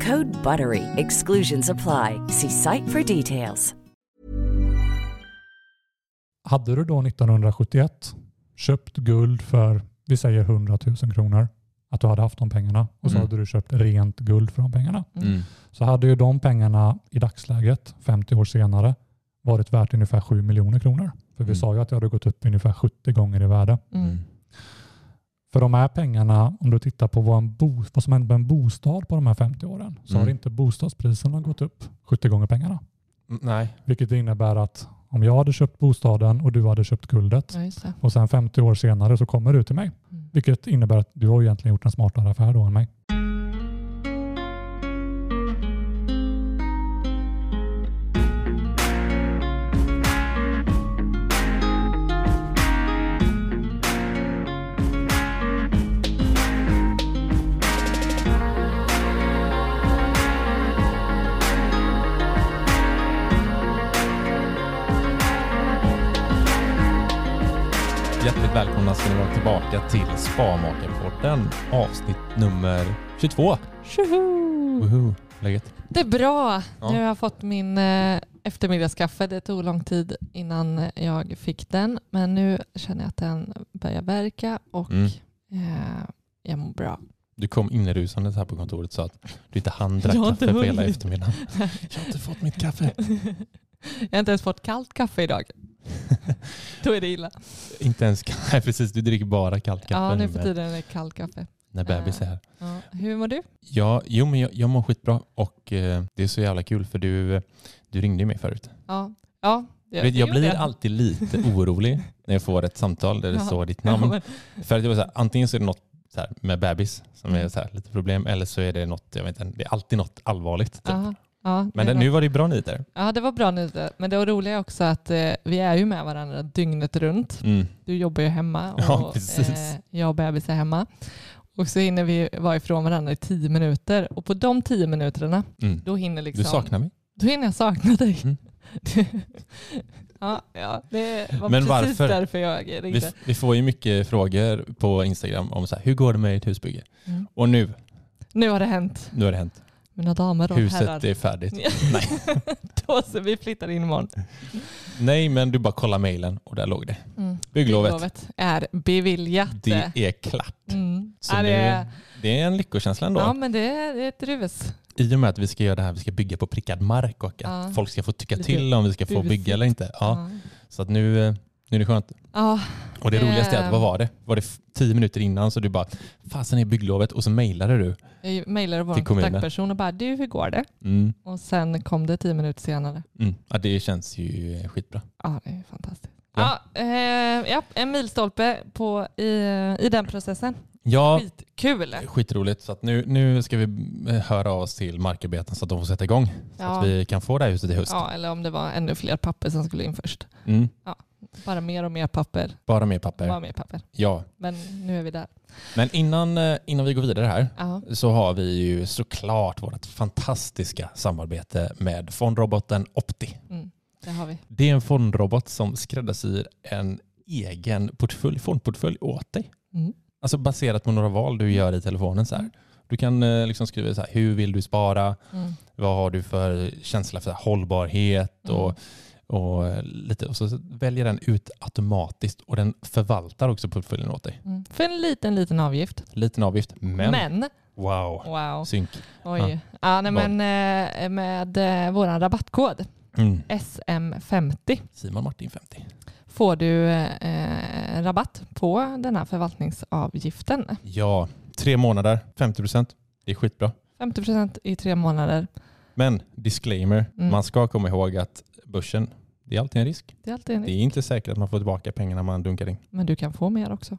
Code BUTTERY. Exclusions apply. See site for details. Hade du då 1971 köpt guld för, vi säger 100 000 kronor, att du hade haft de pengarna och så Mm. hade du köpt rent guld för de pengarna. Mm. Så hade ju de pengarna i dagsläget, 50 år senare, varit värt ungefär 7 miljoner kronor. För vi Mm. sa ju att det hade gått upp ungefär 70 gånger i värde. För de här pengarna, om du tittar på vad, en bo, vad som hänt med en bostad på de här 50 åren, så Mm. har inte bostadspriserna gått upp 70 gånger pengarna. Mm, Nej. Vilket innebär att om jag hade köpt bostaden och du hade köpt guldet Ja, och sen 50 år senare så kommer du till mig. Mm. Vilket innebär att du har egentligen gjort en smartare affär då än mig. Tillbaka till Spamakarpodden avsnitt nummer 22. Tjoho! Woho, läget? Det är bra. Ja. Nu har jag fått min eh, eftermiddagskaffe. Det tog lång tid innan jag fick den. Men nu känner jag att den börjar verka och Mm. eh, jag mår bra. Du kom inrusande här på kontoret sa att du inte hann drack kaffe på hela eftermiddagen. Jag har inte fått mitt kaffe. jag har inte ens fått kallt kaffe idag. Då är det illa. inte ens, nej precis, du dricker bara kallt kaffe Ja, nu för tiden är det kallt kaffe. när bebis är här. Ja. Hur mår du? Ja, jo men jag, jag mår skitbra och eh, det är så jävla kul för du, du ringde mig förut. Ja, ja det, Jag, vet, det jag blir alltid lite orolig när jag får ett samtal där det Ja. står ditt namn. För att det var så här, antingen så är det något så här, med bebis som är Mm. så här, lite problem eller så är det något, jag vet inte, det är alltid något allvarligt. Typ. Ja, Men det nu var det bra nyheter. Ja, det var bra nyheter. Men det var roliga också att eh, vi är ju med varandra dygnet runt. Mm. Du jobbar ju hemma och Ja, precis. eh, jag och bebis är hemma. Och så hinner vi vara ifrån varandra i tio minuter. Och på de tio minuterna, Mm. då hinner liksom... Du saknar mig? Då hinner jag sakna dig. Mm. ja, ja, det var Men precis varför? därför jag Vi, ringde. vi får ju mycket frågor på Instagram om så här, hur går det med ett husbygge? Mm. Och nu, Nu har det hänt. nu har det hänt. Mina damer och Huset herrar. är färdigt. Ja. Nej. då så, vi flyttar in imorgon. Nej, men du bara kollar mejlen och där låg det. Mm. Bygglovet. Bygglovet är beviljat. Det är klart. Mm. Så ja, det, är, nu, det är en lyckokänsla ändå. ja, men det är, det ett rus. I och med att vi ska göra det här, vi ska bygga på prickad mark och att Ja. folk ska få tycka till om vi ska få bygga eller inte. Ja. Så att nu, eh, nu är det skönt. Ja, Och det roligaste är att, vad var det? Var det tio minuter innan så du bara, fasen är bygglovet? Och så mejlade du. jag mejlade vår Till kommunen. kontaktperson och bara du hur går det? Mm. Och sen kom det tio minuter senare. Mm. Ja, det känns ju skitbra. Ja, det är fantastiskt. Ja. Ja, eh, ja, en milstolpe på, i, i den processen. Ja, Skitkul. skitroligt. Så nu, nu ska vi eh, höra av oss till markarbeten så att de får sätta igång. Så Ja. att vi kan få det här huset i höst. Ja, eller om det var ännu fler papper som skulle in först. Mm. Bara mer och mer papper. Bara mer papper. Bara mer papper. Ja, Men nu är vi där. men innan, eh, innan vi går vidare här Ja. så har vi ju såklart vårt fantastiska samarbete med fondroboten Opti. Mm, det har vi. Det är en fondrobot som skräddarsyr en egen portfölj, fondportfölj åt dig. Mm. Alltså baserat på några val du gör i telefonen. Så här. Du kan eh, liksom skriva så här, hur vill du spara? Mm. Vad har du för känsla för hållbarhet? Mm. Och, och, eh, lite, och så väljer den ut automatiskt och den förvaltar också portföljen åt dig. Mm. För en liten, liten avgift. Liten avgift, men, Men, wow, wow. synk. Oj. Ja. nej, Vad? men eh, med eh, vår rabattkod Mm. SM50 Simon Martin 50. får du eh, rabatt på den här förvaltningsavgiften. Ja, tre månader, 50 procent. Det är skitbra. 50% i tre månader. Men disclaimer, Mm. man ska komma ihåg att börsen, det är alltid en risk. Det är alltid en Det är inte säkert att man får tillbaka pengarna man dunkar in. Men du kan få mer också.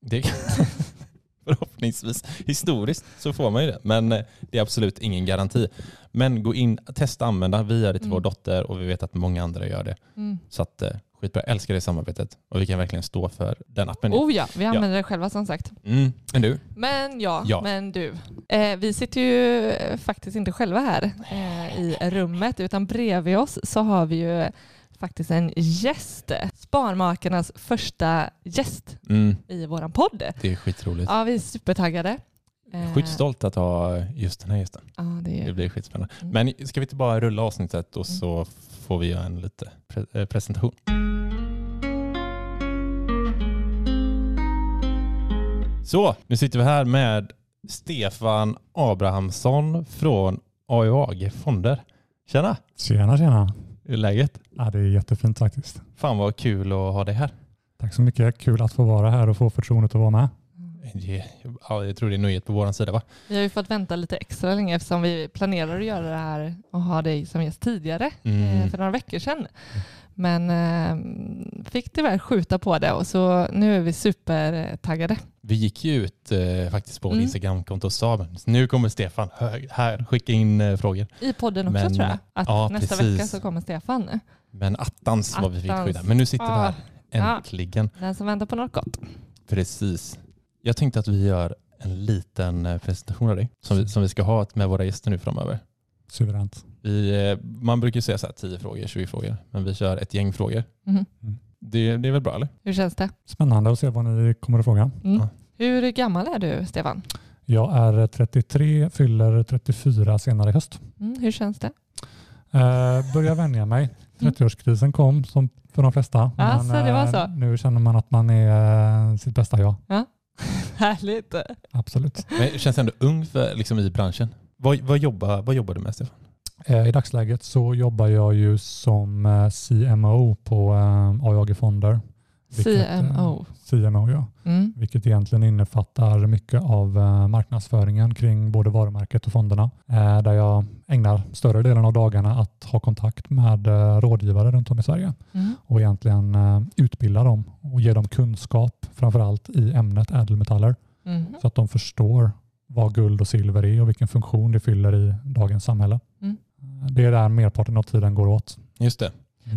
Det Förhoppningsvis. Historiskt så får man ju det. Men eh, det är absolut ingen garanti. Men gå in, testa använda. Vi gör det till Mm. vår dotter och vi vet att många andra gör det. Mm. Så att, eh, skitbra. Jag älskar det samarbetet och vi kan verkligen stå för den appen. Oh ja, vi använder det själva som sagt. Mm. Men du, Men ja, Ja. men du. Eh, vi sitter ju faktiskt inte själva här eh, i rummet utan bredvid oss så har vi ju faktiskt en gäst. Sparmakarnas första gäst mm, i våran podd. det är skitroligt. Ja, vi är supertaggade. Eh, Sjukt stolt att ha just den här gästen. Ja, det Det blir skitspännande. Mm. Men ska vi inte bara rulla avsnittet och så får vi göra en lite pre- eh, presentation. Så, nu sitter vi här med Stefan Abrahamsson från AUAG Fonder. Tjena! Tjena, tjena. Hur är läget? Ja, det är jättefint faktiskt. Fan vad kul att ha dig här. Tack så mycket. Kul att få vara här och få förtroendet att vara med. Det- Ja, jag tror det är nöjet på vår sida va? vi har ju fått vänta lite extra länge eftersom vi planerar att göra det här och ha dig som gäst tidigare, Mm. eh, för några veckor sedan. Men eh, fick tyvärr skjuta på det och så nu är vi supertaggade. Vi gick ju ut eh, faktiskt på Mm. Instagramkonto och sa nu kommer Stefan, här, här skicka in eh, frågor. I podden också Men, tror jag. Att ja, nästa precis. vecka så kommer Stefan. Men attans vad vi fick skydda. Men nu sitter vi här, Ja. äntligen. Den som väntar på något gott. Precis. Jag tänkte att vi gör en liten eh, presentation av dig som vi, som vi ska ha med våra gäster nu framöver. Suveränt. Vi, eh, man brukar säga så här 10 frågor, 20 frågor, men vi kör ett gäng frågor. Mhm. Det, det är väl bra eller? Hur känns det? Spännande att se vad ni kommer att fråga. Mm. Ja. Hur gammal är du Stefan? Jag är 33, fyller 34 senare i höst. Mm. Hur känns det? Eh, börjar vänja mig. Mm. 30-årskrisen kom som för de flesta. Alltså, det var eh, så? Nu känner man att man är eh, sitt bästa jag. Härligt. Men Absolut. jag känns ändå ung för, liksom, i branschen. Vad, vad, jobbar, vad jobbar du med Stefan? Eh, I dagsläget så jobbar jag ju som eh, CMO på eh, AIG Fonder. Vilket, eh, CMO. CMO ja. Mm. vilket egentligen innefattar mycket av marknadsföringen kring både varumärket och fonderna. Där jag ägnar större delen av dagarna att ha kontakt med rådgivare runt om i Sverige Mm. och egentligen utbilda dem och ge dem kunskap, framförallt i ämnet ädelmetaller, Mm. så att de förstår vad guld och silver är och vilken funktion det fyller i dagens samhälle. Mm. Det är där merparten av tiden går åt. Just det.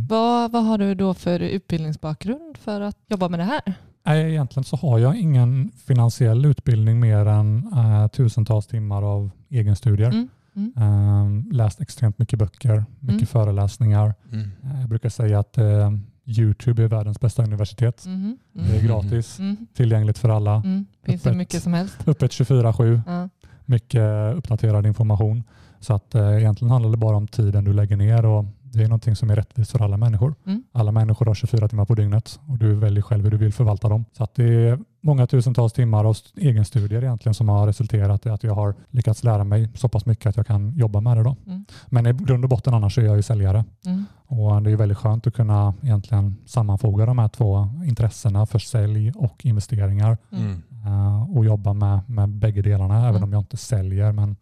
Vad, vad har du då för utbildningsbakgrund för att jobba med det här? Nej, Egentligen så har jag ingen finansiell utbildning mer än eh, tusentals timmar av egenstudier. Mm. Mm. Ehm, läst extremt mycket böcker, mycket Mm. föreläsningar. Mm. Eh, Jag brukar säga att eh, Youtube är världens bästa universitet. Mhm. Det är Mm. gratis, Mm. tillgängligt för alla. Mm. Finns det Öppet. mycket som helst. Öppet 24-7, Ja. mycket uppdaterad information. Så att eh, egentligen handlar det bara om tiden du lägger ner och det är någonting som är rättvist för alla människor. Mm. Alla människor har 24 timmar på dygnet och du väljer själv hur du vill förvalta dem. Så att det är många tusentals timmar av st- egenstudier egentligen som har resulterat i att jag har lyckats lära mig så pass mycket att jag kan jobba med det. Då. Mm. Men i grund och botten annars är jag ju säljare Mm. och det är väldigt skönt att kunna egentligen sammanfoga de här två intressena för sälj och investeringar Mm. eh, och jobba med, med bägge delarna även Mm. om jag inte säljer men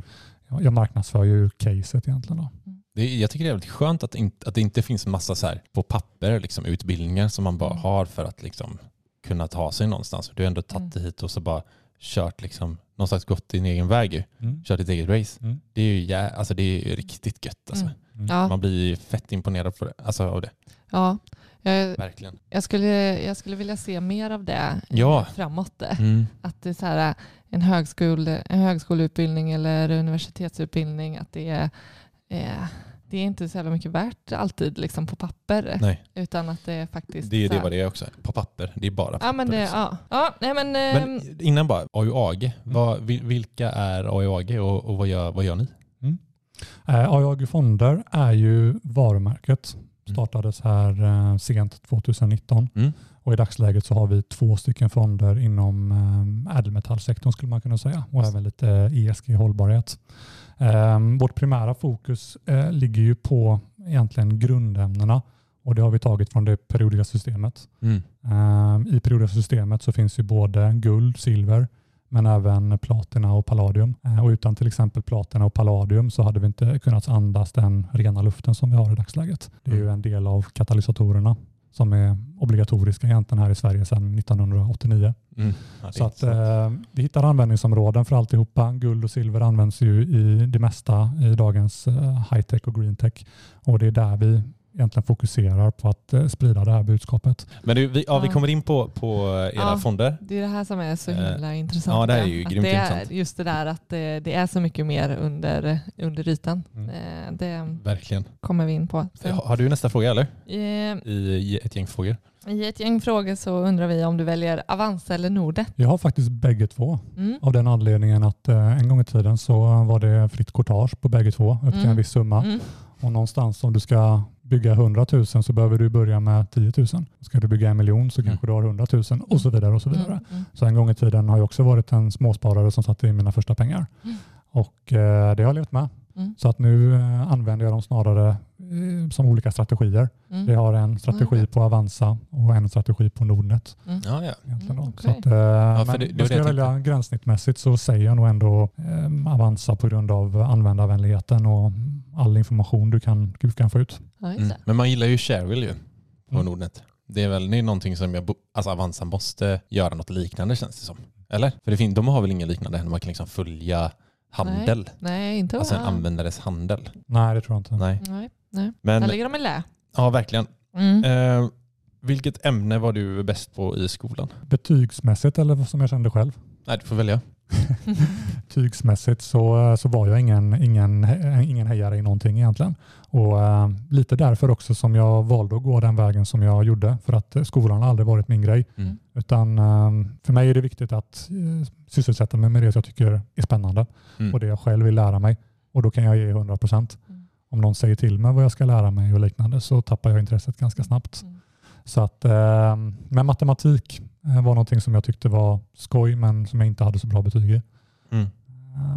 jag, marknadsför ju caset egentligen. Då. Det, är- jag tycker det är väldigt skönt att, in, att det inte finns massa så här på papper liksom, utbildningar som man bara Mm. har för att liksom, kunna ta sig någonstans. Du har ändå tagit Mm. dig hit och så bara kört liksom, någonstans gått din egen väg. Ju. Kört ditt eget race. Mm. Det är ju jä- alltså, det är ju riktigt gött. Alltså. Mm. Mm. Ja. Man blir ju fett imponerad på det, alltså, av det. Ja. Jag, Verkligen. jag, skulle, jag skulle vilja se mer av det Ja. framåt. Mm. Att det är så här, en, högskol, en högskoleutbildning eller universitetsutbildning, att det är, eh, det är inte så jävla mycket värt alltid liksom på papper. Nej, Utan att det är faktiskt... det är det vad det är också. På papper. Det är bara papper. Ja, men det, liksom. ja. ja nej, men, Men ehm, innan bara, AUAG. Vad, vil- vilka är AUAG och, och vad, gör, vad gör ni? Eh, AIAG Fonder är ju varumärket. Mm. Startades här eh, sent 2019 Mm. och i dagsläget så har vi två stycken fonder inom eh, ädelmetallsektorn skulle man kunna säga och även lite ESG-hållbarhet. Eh, vårt primära fokus eh, ligger ju på egentligen grundämnena och det har vi tagit från det periodiska systemet. Mm. Eh, I periodiska systemet så finns ju både guld, silver, men även platina och palladium. Eh, Och utan till exempel platina och palladium så hade vi inte kunnat andas den rena luften som vi har i dagsläget. Det är ju en del av katalysatorerna som är obligatoriska egentligen här i Sverige sedan 1989. Mm. Ja, Så att, eh, vi hittar användningsområden för alltihopa. Guld och silver används ju i det mesta i dagens eh, high-tech och green tech. Och det är där vi egentligen fokuserar på att eh, sprida det här budskapet. Men du, vi, ja, vi kommer in på, på era Ja. fonder. det är det här som är så Eh, himla intressant. ja, det är ju Att grymt det är intressant. Just det där att det, det är så mycket mer under, under ytan. Mm. Eh, Det Verkligen. kommer vi in på. sen. Har, du nästa fråga eller? Eh, I, I ett gäng frågor. I ett gäng frågor så undrar vi om du väljer Avanza eller Nordnet. Jag har faktiskt bägge två Mm. av den anledningen att eh, en gång i tiden så var det fritt courtage på bägge två upp till Mm. en viss summa. Mm. Och någonstans om du ska bygga 100 000 så behöver du börja med 10 000. Ska du bygga en miljon så Mm. kanske du har 100 000 och så vidare och så vidare. Mm. Mm. Så en gång i tiden har jag också varit en småsparare som satte in mina första pengar. Mm. Och eh, det har jag levt med. Mm. Så att nu eh, använder jag dem snarare eh, som olika strategier. Mm. Vi har en strategi Okej. på Avanza och en strategi på Nordnet. Mm. Ja, ja. Egentligen då. Mm, så okej. att, eh, men det- det ska jag välja gränssnittmässigt så säger jag nog ändå eh, Avanza på grund av användarvänligheten och all information du kan, du kan få ut. Ja, Mm. Men man gillar ju Shareville ju på Mm. Nordnet. Det är väl det är någonting som jag, alltså Avanza måste göra något liknande känns det som. Eller? För det fin- de har väl inget liknande än man kan liksom följa handel. Nej, inte Alltså en användares handel. Nej, det tror jag inte. Nej. Nej, nej. Men Där ligger de i lä. ja, verkligen. Mm. Eh, vilket ämne var du bäst på i skolan? Betygsmässigt eller som jag kände själv. Nej, du får välja. betygsmässigt så, så var jag ingen, ingen, ingen hejare i någonting egentligen. Och eh, lite därför också som jag valde att gå den vägen som jag gjorde. För att eh, skolan har aldrig varit min grej. Mm. Utan eh, för mig är det viktigt att eh, sysselsätta mig med det jag tycker är spännande Mm. och det jag själv vill lära mig. Och då kan jag ge 100 procent. Mm. Om någon säger till mig vad jag ska lära mig och liknande så tappar jag intresset ganska snabbt. Mm. Så att, eh, men matematik eh, var någonting som jag tyckte var skoj men som jag inte hade så bra betyg i. Mm.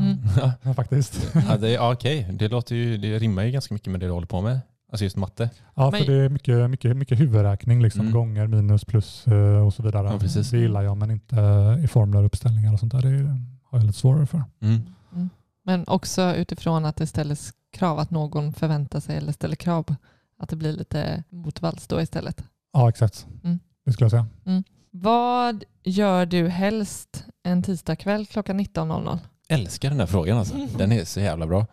Mm. Ja, faktiskt. Ja, det, ja, okej, det, låter ju, det rimmar ju ganska mycket med det du håller på med. Alltså just matte. Ja, Men- för det är mycket, mycket, mycket huvudräkning, liksom Mm. gånger, minus, plus eh, och så vidare. Ja, precis. Det gillar jag, men inte i formler, uppställningar och sånt där. Det har jag lite svårare för. Mm. Mm. Men också utifrån att det ställs krav, att någon förväntar sig eller ställer krav. Att det blir lite motvalls då istället. Ja, exakt. Mm. Det skulle jag säga. Vad gör du helst en tisdagkväll klockan 19.00? Älskar den här frågan alltså. Den är så jävla bra.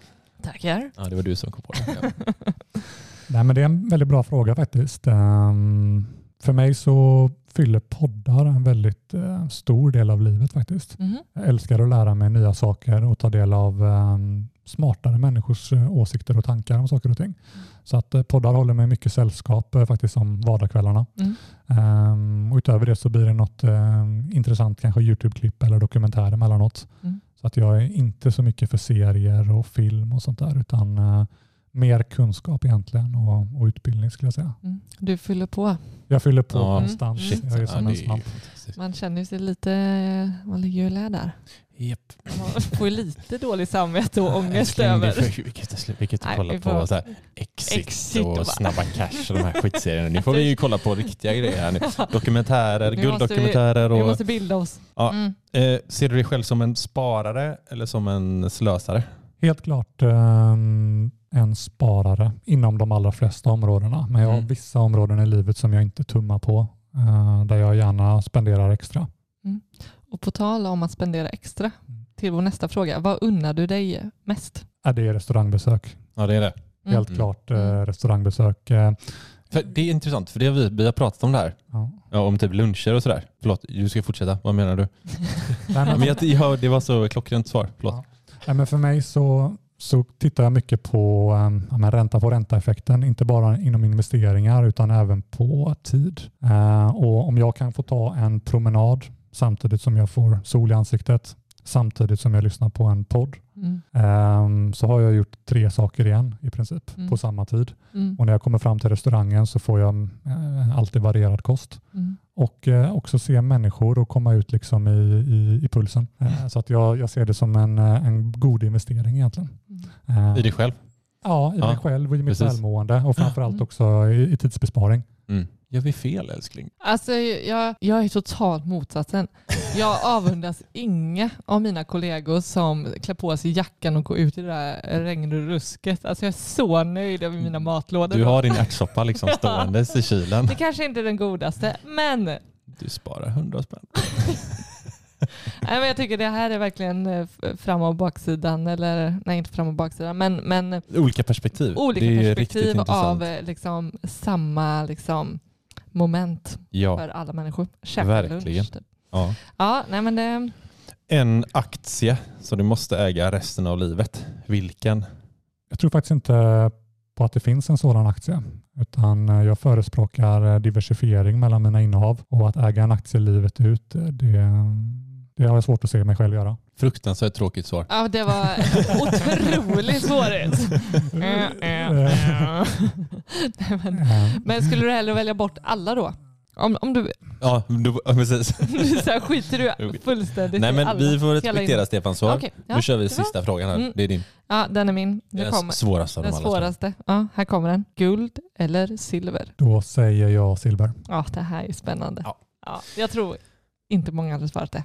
Tackar. Ja, det var du som kom på den. Ja. Nej, men det är en väldigt bra fråga faktiskt. Ehm, för mig så fyller poddar en väldigt eh, stor del av livet faktiskt. Mhm. Jag älskar att lära mig nya saker och ta del av ehm, smartare människors eh, åsikter och tankar om saker och ting. Så att eh, poddar håller mig mycket sällskap eh, faktiskt om vardagskvällarna. Mm. Ehm, och utöver det så blir det något ehm, intressant, kanske YouTube-klipp eller dokumentär emellanåt. Mm. Så att jag är inte så mycket för serier och film och sånt där utan eh, mer kunskap egentligen och, och utbildning skulle jag säga. Mm. Du fyller på. Jag fyller på Ja, konstant. shit. Jag är Ja, som det en svamp. Man känner sig lite, man ligger ju lä där. Japp. Man får ju lite dålig samvete och ångest över. får- Vi kan inte slu- vi kan inte Nej, kolla vi får- på så här Exit, Exit och bara- Snabba Cash och de här skitserierna. Nu får vi ju kolla på riktiga grejer här nu. Dokumentärer, Vi måste- gulddokumentärer Vi och... måste bilda oss. Ja. Mm. Eh, ser du dig själv som en sparare eller som en slösare? Helt klart ehm, en sparare inom de allra flesta områdena. Men jag har Mm. vissa områden i livet som jag inte tummar på. eh, där jag gärna spenderar extra. Och på tal om att spendera extra, Mm. till vår nästa fråga. Vad unnar du dig mest? Är det restaurangbesök? Ja, det är det. Mm. Helt Mm. klart eh, Mm. restaurangbesök. Eh, För det är intressant, för det har vi, vi har pratat om det här. Ja. Ja, om typ luncher och sådär. Förlåt, du ska fortsätta. Vad menar du? Nej, men- Men jag, jag, det var så klockrent svar. Förlåt. Ja. Nej, men för mig så, så tittar jag mycket på um, ja, men ränta på ränta-effekten, inte bara inom investeringar utan även på tid. Eh, och Om jag kan få ta en promenad samtidigt som jag får sol i ansiktet, samtidigt som jag lyssnar på en podd, Mm. ehm, så har jag gjort tre saker igen i princip Mm. på samma tid. Mm. Och när jag kommer fram till restaurangen så får jag eh, alltid varierad kost Mm. och eh, också se människor och komma ut liksom i, i, i pulsen. Eh, så att jag, jag ser det som en, en god investering egentligen. Eh, I dig själv? Ja, i Ja, mig själv och i mitt precis. välmående och framförallt Mm. också i, i tidsbesparing. Gör vi fel älskling? Alltså, jag, jag är totalt motsatsen. Jag avundas inga av mina kollegor som klär på sig jackan och går ut i det där regnrusket. Alltså jag är så nöjd över mina matlådor. Du har din ärtsoppa liksom ståendes i kylen. Det kanske inte är den godaste, men, nej, Du sparar hundra spänn. men jag tycker det här är verkligen eh, fram och baksidan, eller nej inte fram och baksidan, men, men Olika perspektiv. olika det är perspektiv av eh, liksom, samma liksom, moment Ja, för alla människor. Käka Verkligen. lunch, typ. ja. Ja, nej men det... En aktie som du måste äga resten av livet. Vilken? Jag tror faktiskt inte på att det finns en sådan aktie, utan eh, jag förespråkar eh, diversifiering mellan mina innehav och att äga en aktie livet ut, eh, det, det har jag svårt att se mig själv göra. Fruktansvärt tråkigt svar. Ja, det var otroligt svårigt. Eh, eh, men, men skulle du hellre välja bort alla då? Om, om du, Ja, du, ja, precis. så här skiter du fullständigt Nej i men alla. vi får respektera Stefans svar. Okej, ja, nu kör vi det var- sista frågan här. Mm. Det är din. Ja, den är min. Det den kommer svåraste av den dem alla. svåraste. Ja, här kommer den. Guld eller silver? Då säger jag silver. Ja, det här är spännande. Ja. Ja, jag tror inte många hade svarat det.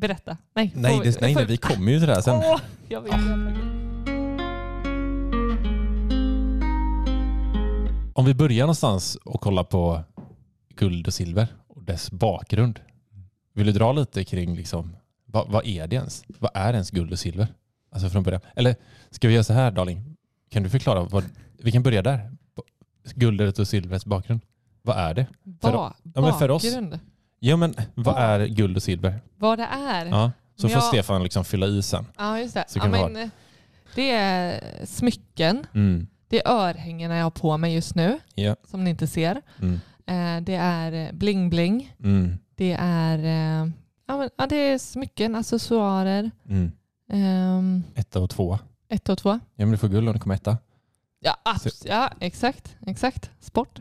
Berätta. Nej, Nej, det, nej, nej, vi kommer ju till det här sen. Åh, jag veta. Om vi börjar någonstans och kollar på guld och silver och dess bakgrund. Vill du dra lite kring liksom, vad, vad är det ens? Vad är ens guld och silver? Alltså från början. Eller ska vi göra så här Darling? Kan du förklara? Vad, vi kan börja där. Guldet och silvrets bakgrund. Vad är det? För- Ba- ja, men för oss. Ja men vad är guld och silver? Vad det är? Ja, så får Ja. Stefan liksom fylla i sen. Ja, just det. Så Ja, kan ha men, eh, det är smycken. Mm. Det är örhängena jag har på mig just nu, Ja. som ni inte ser. Mm. Eh, Det är eh, bling-bling. Mm. Det är, eh, ja, men, ja, det är smycken, accessoarer. Mm. Um, Etta och tvåa. ett och två. Ja men du får guld om du kommer etta. Ja, abs- ja, exakt. exakt. Sport.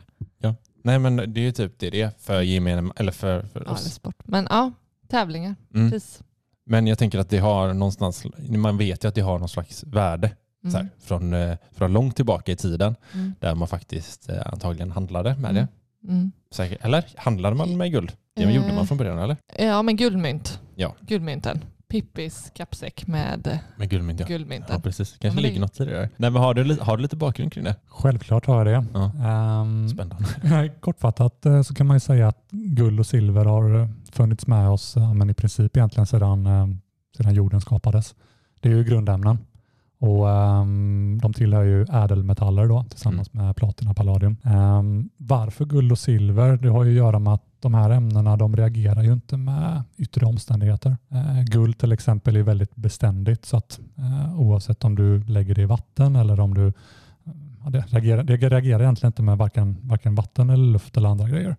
Nej men det är ju typ det det är för gemene, eller för, för Ja, oss. sport. Men ja, tävlingar. Mm. Pris. Men jag tänker att det har någonstans, man vet ju att det har någon slags värde Mm. så här, från, eh, från långt tillbaka i tiden Mm. där man faktiskt eh, antagligen handlade med Mm. det. Mm. Säkert. Eller handlade man med guld? Det Eh. gjorde man från början eller? Ja, men guldmynt. Ja. Guldmynten. Pippis kappsäck med Med guldmynt ja. guldmynten. Ja precis, kanske men det- ligger något i det där. Nej men har du, har du lite bakgrund kring det? Självklart har jag det. Ja. Ehm, Spännande. Kortfattat eh, så kan man ju säga att guld och silver har eh, funnits med oss ja, men i princip egentligen sedan, eh, sedan jorden skapades. Det är ju grundämnen och ehm, de tillhör ju ädelmetaller då tillsammans med platina och palladium. Ehm, varför guld och silver? Det har ju att göra med att de här ämnena de reagerar ju inte med yttre omständigheter. Eh, guld till exempel är väldigt beständigt så att eh, oavsett om du lägger det i vatten eller om du det, reagerar, det reagerar egentligen inte med varken, varken vatten eller luft eller andra grejer.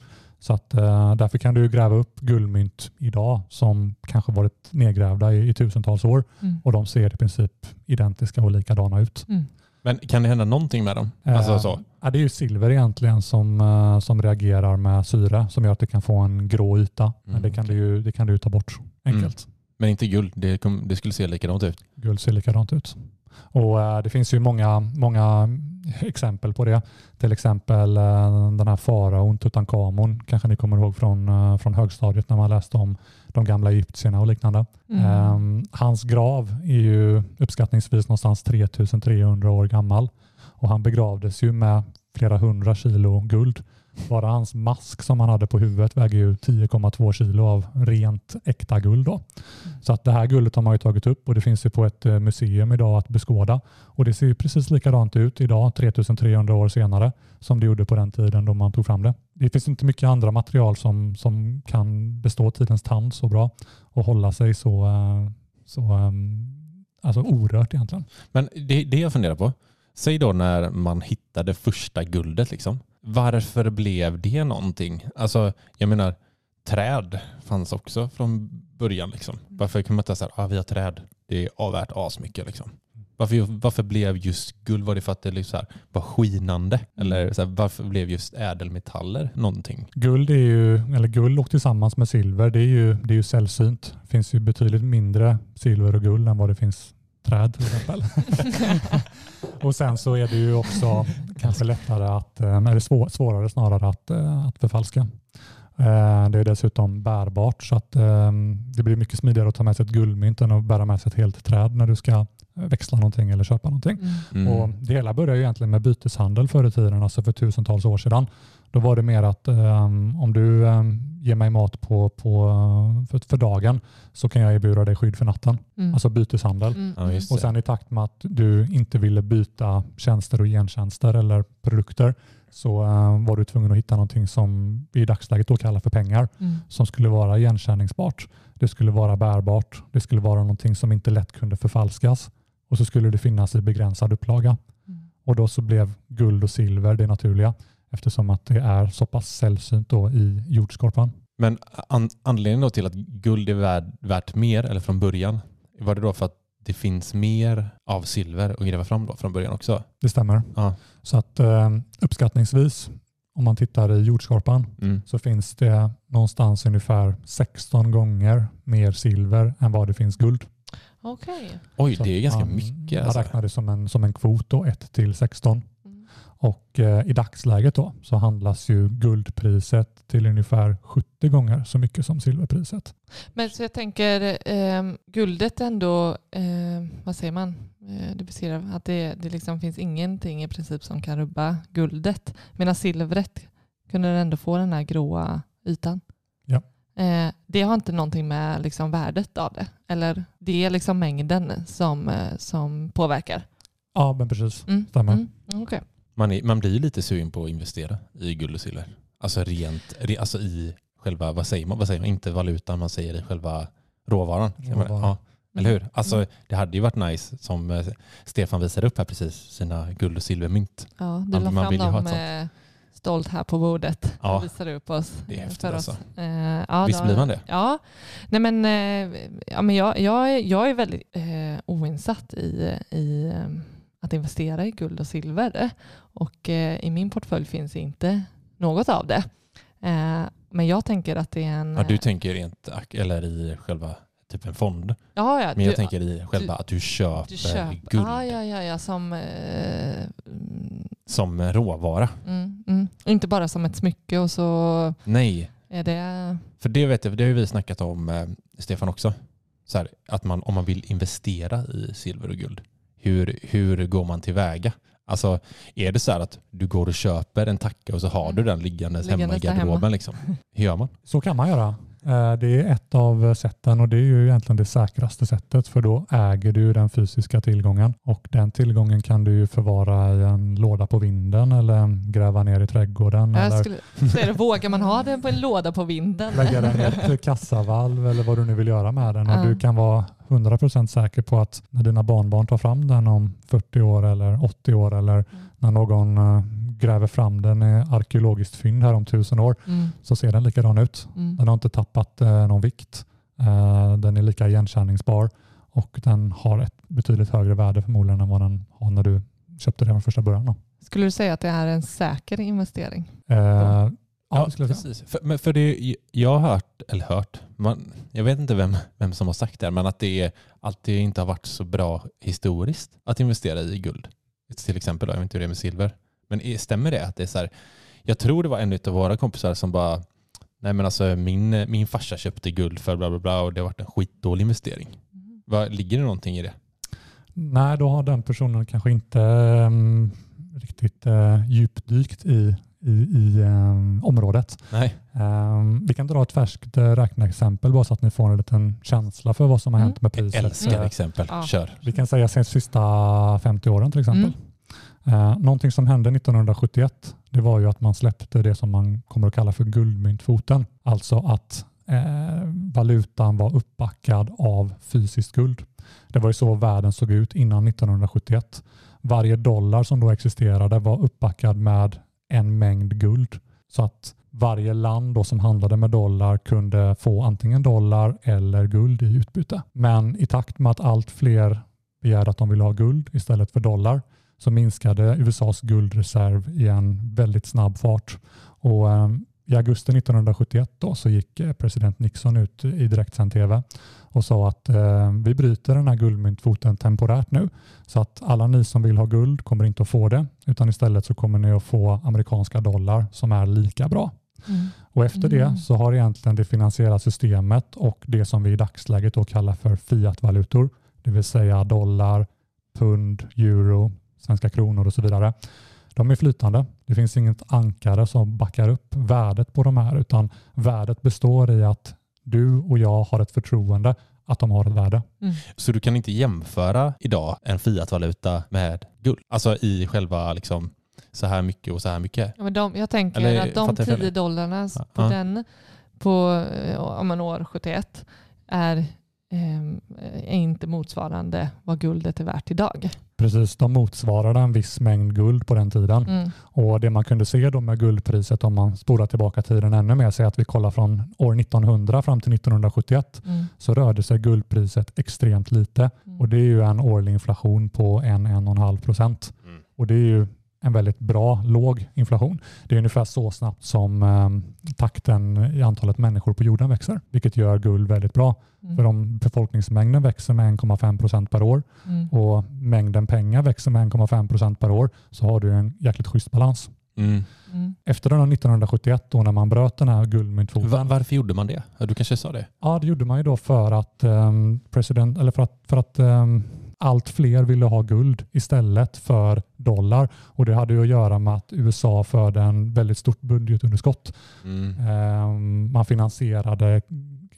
Så att, eh, därför kan du gräva upp guldmynt idag som kanske varit nedgrävda i, i tusentals år Mm. och de ser i princip identiska och likadana ut. Mm. Men kan det hända någonting med dem? Alltså Eh, så? Ja, det är ju silver egentligen som, eh, som reagerar med syre som gör att det kan få en grå yta. Men Mm, det kan, du ju, det kan du ta bort enkelt. Men inte guld, det, kom, det skulle se likadant ut. Guld ser likadant ut. Och eh, Det finns ju många, många exempel på det. Till exempel eh, den här faraon Tutankhamon kanske ni kommer ihåg från, eh, från högstadiet när man läste om de gamla egyptierna och liknande. Mm. Ehm, hans grav är ju uppskattningsvis någonstans 3300 år gammal och han begravdes ju med flera hundra kilo guld. Bara hans mask som han hade på huvudet väger ju 10,2 kilo av rent äkta guld. Då. Så att det här guldet har man ju tagit upp och det finns ju på ett eh, museum idag att beskåda. Och det ser ju precis likadant ut idag 3300 år senare som det gjorde på den tiden då man tog fram det. Det finns inte mycket andra material som, som kan bestå tidens tand så bra och hålla sig så, eh, så um, alltså orört egentligen. Men det, det jag funderar på, säg då när man hittade första guldet liksom. Varför blev det någonting? Alltså, jag menar, träd fanns också från början. Liksom. Varför kan man inte säga att ah, vi har träd, det är avvärt asmycket. Liksom. Varför, varför blev just guld, var det för att det liksom så här, var skinande? Eller så här, varför blev just ädelmetaller någonting? Guld, är ju, eller guld och tillsammans med silver, det är ju, det är ju sällsynt. Det finns ju betydligt mindre silver och guld än vad det finns träd till exempel. och sen så är det ju också kanske lättare att, eh, eller svår, svårare snarare att, eh, att förfalska. Eh, det är dessutom bärbart så att det blir mycket smidigare att ta med sig ett guldmynt än att bära med sig ett helt träd när du ska växla någonting eller köpa någonting. Mm. Och det hela började ju egentligen med byteshandel förr i tiden, alltså för tusentals år sedan. Då var det mer att um, om du um, ger mig mat på, på, för, för, dagen så kan jag erbjuda dig skydd för natten. Mm. Alltså byteshandel. Mm. Ja, och sen i takt med att du inte ville byta tjänster och gentjänster eller produkter så uh, var du tvungen att hitta någonting som vi i dagsläget då kallar för pengar mm. som skulle vara igenkänningsbart. Det skulle vara bärbart. Det skulle vara någonting som inte lätt kunde förfalskas och så skulle det finnas i begränsad upplaga. Mm. Och då så blev guld och silver det naturliga eftersom att det är så pass sällsynt då i jordskorpan. Men an anledningen då till att guld är värd, värt mer, eller från början, var det då för att det finns mer av silver att gräva fram då från början också? Det stämmer. Ja. Så att eh, uppskattningsvis, om man tittar i jordskorpan, mm. så finns det någonstans ungefär 16 gånger mer silver än vad det finns guld. Okay. Oj, det är ganska mycket. Alltså. Jag räknar det som en, som en kvot då, 1 till 16. Och eh, i dagsläget då så handlas ju guldpriset till ungefär 70 gånger så mycket som silverpriset. Men så jag tänker eh, guldet ändå, eh, vad säger man? Eh, det beskriver att det, det liksom finns ingenting i princip som kan rubba guldet. Medan silvret kunde ändå få den här gråa ytan. Ja. Eh, det har inte någonting med liksom värdet av det. Eller det är liksom mängden som, eh, som påverkar. Ja, men precis. Mm. Stämmer. Mm. Okay. Man, är, man blir lite sugen på att investera i guld och silver. Alltså rent, alltså i själva, vad säger man, vad säger man? inte valutan, man säger i själva råvaran. råvaran. Ja, eller hur? Alltså, mm. det hade ju varit nice som eh, Stefan visade upp här precis, sina guld och silvermynt. Ja, du la fram dem eh, stolt här på bordet ja. och visade upp oss. Det är häftigt alltså. Uh, ja, Visst blir man det? Ja, Nej, men, uh, ja, men jag, jag, jag är väldigt uh, oinsatt i, i att investera i guld och silver. Och eh, i min portfölj finns inte något av det. Eh, men jag tänker att det är en... Ja, du tänker rent eller i själva typ en fond. Ja, ja, men jag du, tänker i själva du, att du köper, du köper guld. Ja, ja, ja, ja som... Eh, som råvara. Mm, mm. Inte bara som ett smycke och så... Nej. Är det... För det vet jag, det har vi snackat om, eh, Stefan också. Så här, att man, om man vill investera i silver och guld hur, hur går man tillväga? Alltså är det så här att du går och köper en tacka och så har du den liggandes, liggandes hemma i garderoben? Hemma. Liksom? Hur gör man? Så kan man göra. Eh, det är ett av sätten och det är ju egentligen det säkraste sättet för då äger du den fysiska tillgången och den tillgången kan du ju förvara i en låda på vinden eller gräva ner i trädgården. Jag eller skulle säga, vågar man ha den på en låda på vinden? Lägga den i ett kassavalv eller vad du nu vill göra med den och du kan vara 100% säker på att när dina barnbarn tar fram den om 40 år eller 80 år eller mm. när någon eh, gräver fram den arkeologiskt fynd här om tusen år mm. så ser den likadan ut. Mm. Den har inte tappat eh, någon vikt. Eh, den är lika igenkänningsbar och den har ett betydligt högre värde förmodligen än vad den har när du köpte den från första början. Då. Skulle du säga att det är en säker investering? Eh, Ja, ja precis. För, men för det, jag har hört, eller hört, man, jag vet inte vem, vem som har sagt det, men att det alltid inte har varit så bra historiskt att investera i guld. Till exempel, då, jag vet inte hur det är med silver. Men stämmer det att det är så här, jag tror det var en av våra kompisar som bara, nej men alltså min, min farsa köpte guld för bla bla bla och det har varit en skitdålig investering. Mm. Vad, ligger det någonting i det? Nej, då har den personen kanske inte um, riktigt uh, djupdykt i i, i eh, området. Nej. Eh, vi kan dra ett färskt eh, räkneexempel bara så att ni får en liten känsla för vad som har Mm. hänt med Jag priset. älskar Eh, exempel. Ja. Kör. Vi kan säga de sista 50 åren till exempel. Eh, någonting som hände 1971 det var ju att man släppte det som man kommer att kalla för guldmyntfoten. Alltså att eh, valutan var uppbackad av fysiskt guld. Det var ju så världen såg ut innan 1971. Varje dollar som då existerade var uppbackad med en mängd guld. Så att varje land då som handlade med dollar kunde få antingen dollar eller guld i utbyte. Men i takt med att allt fler begärde att de ville ha guld istället för dollar så minskade USAs guldreserv i en väldigt snabb fart. Och eh, I augusti 1971 då så gick eh, president Nixon ut i direktsänd tv och sa att eh, vi bryter den här guldmyntfoten temporärt nu så att alla ni som vill ha guld kommer inte att få det utan istället så kommer ni att få amerikanska dollar som är lika bra. Mm. Och efter Mm. det så har egentligen det finansiella systemet och det som vi i dagsläget då kallar för fiatvalutor, det vill säga dollar, pund, euro, svenska kronor och så vidare. De är flytande. Det finns inget ankare som backar upp värdet på de här utan värdet består i att du och jag har ett förtroende att de har ett värde. Mm. Så du kan inte jämföra idag en fiatvaluta med guld? Alltså i själva liksom så här mycket och så här mycket? Ja, men de, jag tänker Eller att de fattar jag fel? 10 dollarna på Ja. den på om en år 71 är, är inte motsvarande vad guldet är värt idag. Precis, de motsvarade en viss mängd guld på den tiden. Mm. Och Det man kunde se då med guldpriset om man spolar tillbaka tiden ännu mer, så att vi kollar från år 1900 fram till 1971 Mm. så rörde sig guldpriset extremt lite Mm. och det är ju en årlig inflation på 1-1,5 procent. Mm. Och det är ju en väldigt bra låg inflation. Det är ungefär så snabbt som eh, takten i antalet människor på jorden växer, vilket gör guld väldigt bra. Mm. För om befolkningsmängden växer med 1,5 procent per år Mm. och mängden pengar växer med 1,5 procent per år så har du en jäkligt schysst balans. Mm. Mm. Efter den här 1971 då när man bröt den här guldmyntfoten. Va- varför gjorde man det? Ja, Du kanske sa det? Ja, det gjorde man ju då för att, um, president, eller för att, för att ehm, allt fler ville ha guld istället för dollar. Och det hade ju att göra med att USA förde en väldigt stort budgetunderskott. Mm. Ehm, man finansierade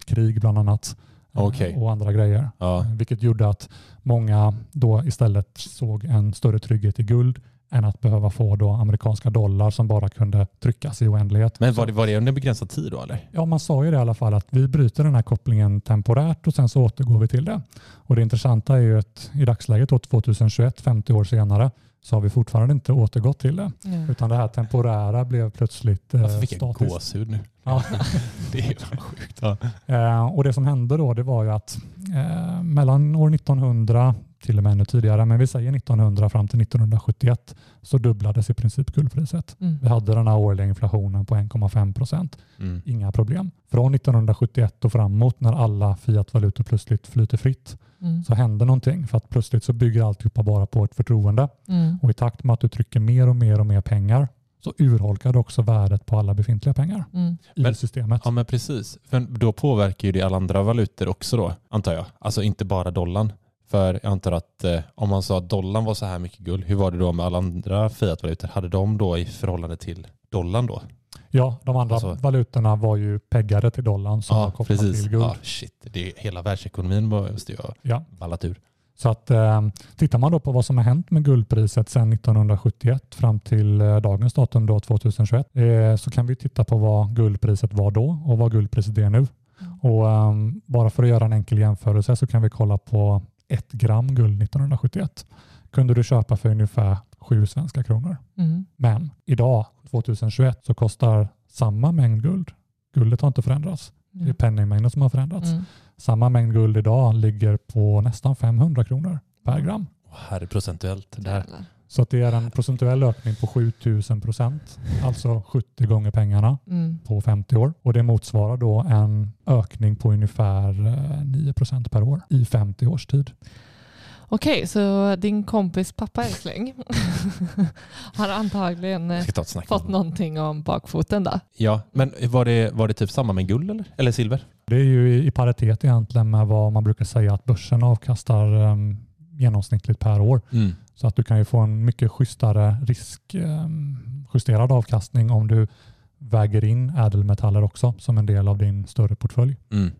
krig bland annat eh, Okej. och andra grejer. Ja. Vilket gjorde att många då istället såg en större trygghet i guld än att behöva få då amerikanska dollar som bara kunde tryckas i oändlighet. Men var det, var det under begränsad tid då eller? Ja, man sa ju det i alla fall att vi bryter den här kopplingen temporärt och sen så återgår vi till det. Och det intressanta är ju att i dagsläget då 2021, 50 år senare, så har vi fortfarande inte återgått till det. Ja. Utan det här temporära blev plötsligt eh, Varför fick jag statiskt. gåshud nu? Ja. det är sjukt. Ja. Eh, och det som hände då det var ju att eh, mellan år 1900 till och med ännu tidigare, men vi säger 1900 fram till 1971 så dubblades i princip guldpriset. Mm. Vi hade den här årliga inflationen på 1,5 procent. Mm. Inga problem. Från 1971 och framåt när alla fiatvalutor plötsligt flyter fritt Mm. så händer någonting för att plötsligt så bygger alltihopa bara på ett förtroende Mm. och i takt med att du trycker mer och mer och mer pengar så urholkar du också värdet på alla befintliga pengar Mm. i Men- systemet. Ja men precis. För då påverkar ju det alla andra valutor också då, antar jag. Alltså inte bara dollarn. För jag antar att eh, om man sa att dollarn var så här mycket guld, hur var det då med alla andra fiatvalutor? Hade de då i förhållande till dollarn då? Ja, de andra Alltså- valutorna var ju peggade till dollarn som var kopplat till guld. Ja, shit. Det är, hela världsekonomin måste ju ha Ja. ballat ur. Så att eh, tittar man då på vad som har hänt med guldpriset sedan 1971 fram till eh, dagens datum då 2021 eh, så kan vi titta på vad guldpriset var då och vad guldpriset är nu. Och ehm, bara för att göra en enkel jämförelse så kan vi kolla på ett gram guld 1971. Kunde du köpa för ungefär sju svenska kronor. Mm. Men idag 2021 så kostar samma mängd guld. Guldet har inte förändrats. Det är penningmängden som har förändrats. Mm. Samma mängd guld idag ligger på nästan 500 kronor per gram. Åh, Herre procentuellt. Där. Jävlar. Så att det är en procentuell ökning på 7000 procent, alltså 70 gånger pengarna Mm. på 50 år. Och det motsvarar då en ökning på ungefär eh, 9 procent per år i 50 års tid. Okej, så din kompis pappa Ersling har antagligen eh, fått någonting om bakfoten då? Ja, men var det, var det typ samma med guld eller? Eller silver? Det är ju i- i paritet egentligen med vad man brukar säga att börsen avkastar um, genomsnittligt per år. Mm. Så att du kan ju få en mycket schysstare riskjusterad avkastning om du väger in ädelmetaller också som en del av din större portfölj. Mm.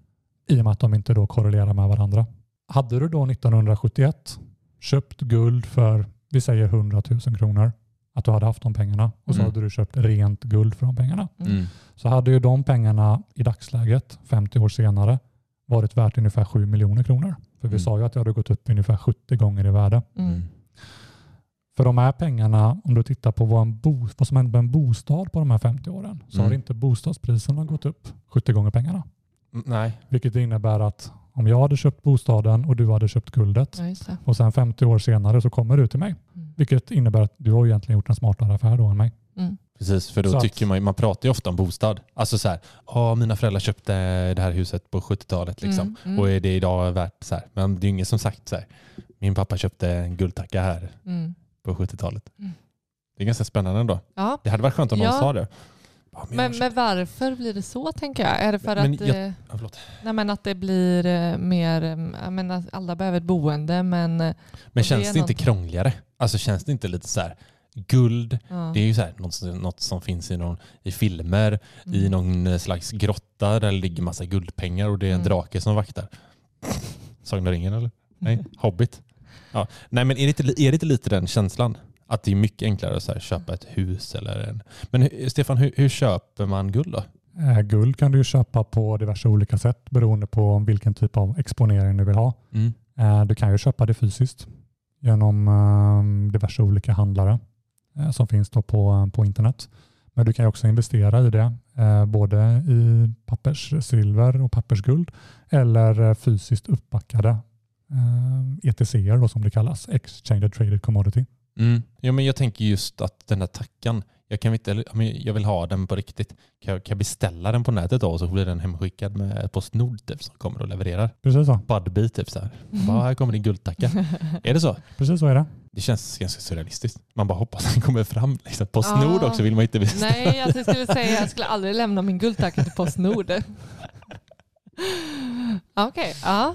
I och med att de inte då korrelerar med varandra. Hade du då 1971 köpt guld för, vi säger 100 000 kronor, att du hade haft de pengarna och så Mm. hade du köpt rent guld för de pengarna. Mm. Så hade ju de pengarna i dagsläget, 50 år senare, varit värt ungefär 7 miljoner kronor. För vi Mm. sa ju att det hade gått upp ungefär 70 gånger i värde. Mm. För de här pengarna, om du tittar på vad, en bo, vad som hände med en bostad på de här 50 åren, så har Mm. inte bostadspriserna gått upp 70 gånger pengarna. Mm. Nej. Vilket innebär att om jag hade köpt bostaden och du hade köpt guldet Ja, och sen 50 år senare så kommer du till mig. Mm. Vilket innebär att du har ju egentligen gjort en smartare affär då än mig. Mm. Precis, för då Så att- tycker man man pratar ju ofta om bostad. Alltså så här, ja mina föräldrar köpte det här huset på 70-talet liksom. Mm, mm. Och är det idag värt så här. Men det är ju ingen som sagt så här, min pappa köpte en guldtacka här Mm. på 70-talet. Mm. Det är ganska spännande ändå. Ja. Det hade varit skönt om någon Ja. sa det. Men Men, varför blir det så tänker jag? Är det för Men att, jag- eh, ja, nej, men att det blir eh, mer, eh, jag menar, alla behöver ett boende men Men det känns det inte något- krångligare? Alltså känns det inte lite så här, guld, ja. det är ju så här, något, som- något som finns i, någon, i filmer, i Mm. någon eh, slags grotta där det ligger massa guldpengar och det är en Mm. drake som vaktar. Sagan om ringen eller? Nej. Hobbit. Ja. Nej men är det, inte, är det inte lite den känslan? Att det är mycket enklare att så här, köpa ett hus eller en... Men Stefan, hur, hur köper man guld då? Eh, Guld kan du ju köpa på diverse olika sätt beroende på vilken typ av exponering du vill ha. Mm. Eh, Du kan ju köpa det fysiskt genom eh, diverse olika handlare som finns då på, på internet. Men du kan ju också investera i det, eh, både i papperssilver och pappersguld eller eh, fysiskt uppbackade eh, ETCer då som det kallas, Exchange Traded Commodity. Mm. Ja, men jag tänker just att den där tackan, jag, kan inte, jag vill ha den på riktigt. Kan jag, kan jag beställa den på nätet då och så blir den hemskickad med Postnord typ, som kommer och levererar? Precis så. Budbee typ så här. Mm. Bara, här kommer din guldtacka. är det så? Precis så är det. Det känns ganska surrealistiskt. Man bara hoppas att den kommer fram. Liksom. Postnord Ja. också vill man inte beställa. Nej, alltså jag skulle säga jag skulle aldrig lämna min guldtacka till Postnord. Okej, ja.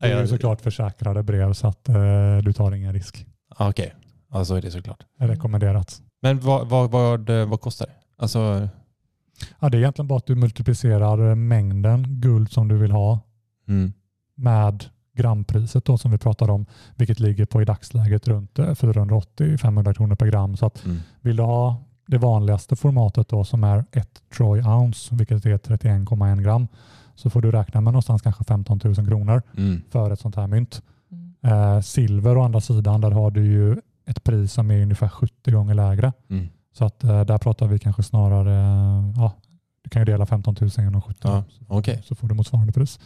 Det är ju såklart försäkrade brev så att eh, du tar ingen risk. Ja, Okej, ja, så är det såklart. Det är rekommenderat. Men vad, vad, vad, vad kostar det? Alltså, Ja, det är egentligen bara att du multiplicerar eh, mängden guld som du vill ha mm, med grampriset då som vi pratade om, vilket ligger på i dagsläget runt eh, 480-500 kronor per gram. Så att mm, vill du ha det vanligaste formatet då som är 1 troy ounce, vilket är 31,1 gram, så får du räkna med någonstans kanske 15 000 kronor mm, för ett sånt här mynt. Mm. Eh, silver å andra sidan, där har du ju ett pris som är ungefär 70 gånger lägre. mm. Så att eh, där pratar vi kanske snarare, eh, ja, du kan ju dela 15 000 genom 70 Ja, så, okej. så får du motsvarande pris.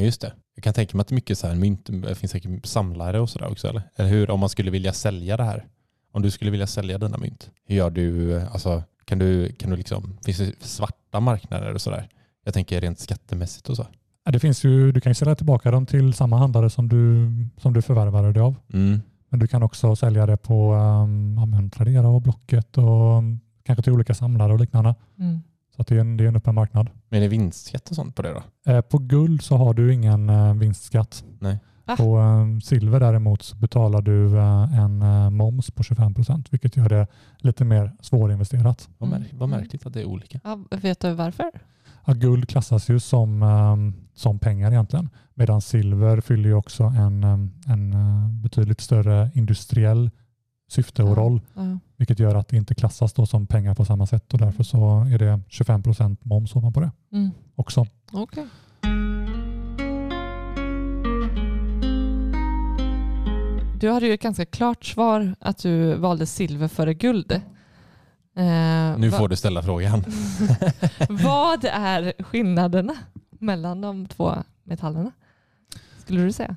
Ja, just det. Jag kan tänka mig att det är mycket så här mynt, det finns säkert samlare och sådär också, eller? Eller hur? Om man skulle vilja sälja det här. Om du skulle vilja sälja dina mynt, hur gör du? Alltså, kan du, kan du liksom, finns det svarta marknader och sådär? Jag tänker rent skattemässigt och så. Ja, Det finns ju, du kan ju sälja tillbaka dem till samma handlare som du, som du förvärvade det av. Mm. Men du kan också sälja det på um, Tradera och Blocket och kanske till olika samlare och liknande. Mm. Så att det, är en, det är en öppen marknad. Men är det vinstskatt och sånt på det då? Eh, på guld så har du ingen eh, vinstskatt. Nej. Ah. På eh, silver däremot så betalar du eh, en eh, moms på 25 procent vilket gör det lite mer svårinvesterat. Vad, Mm. märk, vad märkligt att det är olika. Ja, vet du varför? Ja, guld klassas ju som, um, som pengar egentligen. Medan silver fyller ju också en, um, en uh, betydligt större industriell syfte och Ja. roll. Ja. Vilket gör att det inte klassas då som pengar på samma sätt och därför så är det 25 procent moms ovanpå det Mm. också. Okej. Du hade ju ett ganska klart svar att du valde silver före guld. Eh, Nu va- får du ställa frågan. Vad är skillnaderna mellan de två metallerna? Skulle du säga?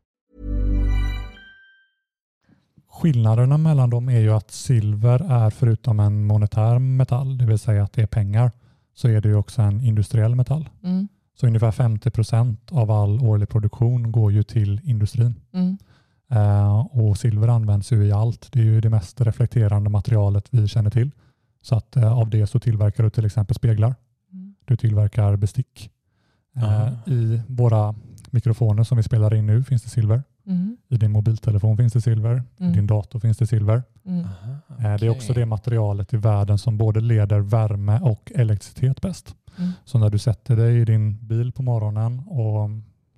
Skillnaderna mellan dem är ju att silver är förutom en monetär metall, det vill säga att det är pengar, så är det ju också en industriell metall. Mm. Så ungefär 50 procent av all årlig produktion går ju till industrin. Mm. Eh, och silver används ju i allt. Det är ju det mest reflekterande materialet vi känner till. Så att eh, av det så tillverkar du till exempel speglar. Mm. Du tillverkar bestick. Eh. I våra mikrofoner som vi spelar in nu finns det silver. Mm. I din mobiltelefon finns det silver. Mm. I din dator finns det silver. Mm. Eh, Det är också det materialet i världen som både leder värme och elektricitet bäst. Mm. Så när du sätter dig i din bil på morgonen och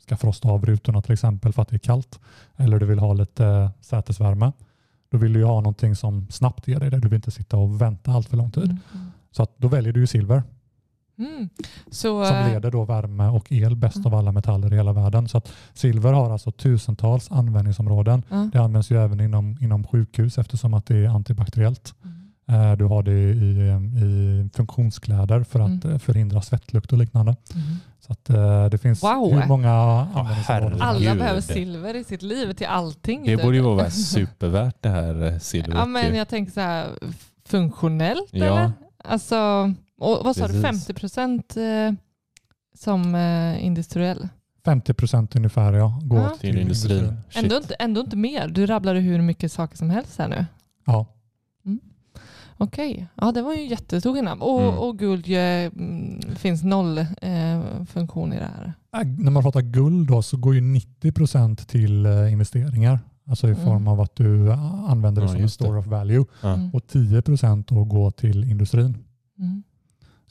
ska frosta av rutorna till exempel för att det är kallt eller du vill ha lite eh, sätesvärme, då vill du ju ha någonting som snabbt ger dig det. Du vill inte sitta och vänta allt för lång tid. Mm. Så att då väljer du ju silver Mm. Så, som eh, leder då värme och el bäst Mm. av alla metaller i hela världen. Så att silver har alltså tusentals användningsområden. ja. Det används ju även inom, inom sjukhus eftersom att det är antibakteriellt. Mm. Eh, Du har det i, i funktionskläder för att Mm. förhindra svettlukt och liknande. Mm. Så att eh, det finns Wow. hur många användningsområden helst. Alla behöver silver i sitt liv till allting. Det typ. borde ju vara supervärt det här silvret. Ja, men jag tänker så här, funktionellt Ja. eller? Alltså, och vad sa du, Precis. 50 procent eh, som eh, industriell? 50 procent ungefär ja, går Ja. till till industrin. Ändå inte, ändå inte mer. Du rabblade hur mycket saker som helst här nu. Ja, Okej, ja det var ju jättestor skillnad. Och, Mm. och guld ju, mm, finns noll eh, funktion i det här. När man pratar guld då så går ju 90 procent till eh, investeringar. Alltså i Mm. form av att du eh, använder det Ja, som en just det. store of value. Ja. Mm. Och 10 procent då går till industrin. Mm.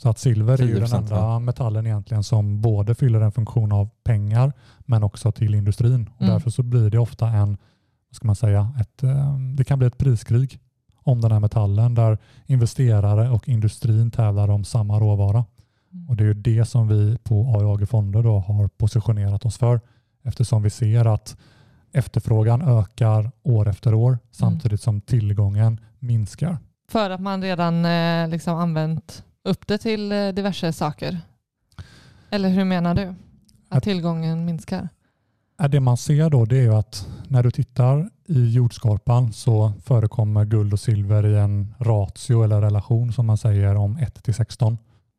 Så att silver är ju den 10%, enda metallen egentligen som både fyller en funktion av pengar men också till industrin. Och Mm. Därför så blir det ofta en, vad ska man säga, ett, eh, det kan bli ett priskrig om den här metallen där investerare och industrin tävlar om samma råvara. Mm. Och det är ju det som vi på AIAG Fonder då har positionerat oss för eftersom vi ser att efterfrågan ökar år efter år samtidigt som tillgången minskar. För att man redan eh, liksom använt upp det till eh, diverse saker? Eller hur menar du? Att Att- tillgången minskar? Det man ser då det är ju att när du tittar i jordskorpan så förekommer guld och silver i en ratio eller relation som man säger om 1 till 16.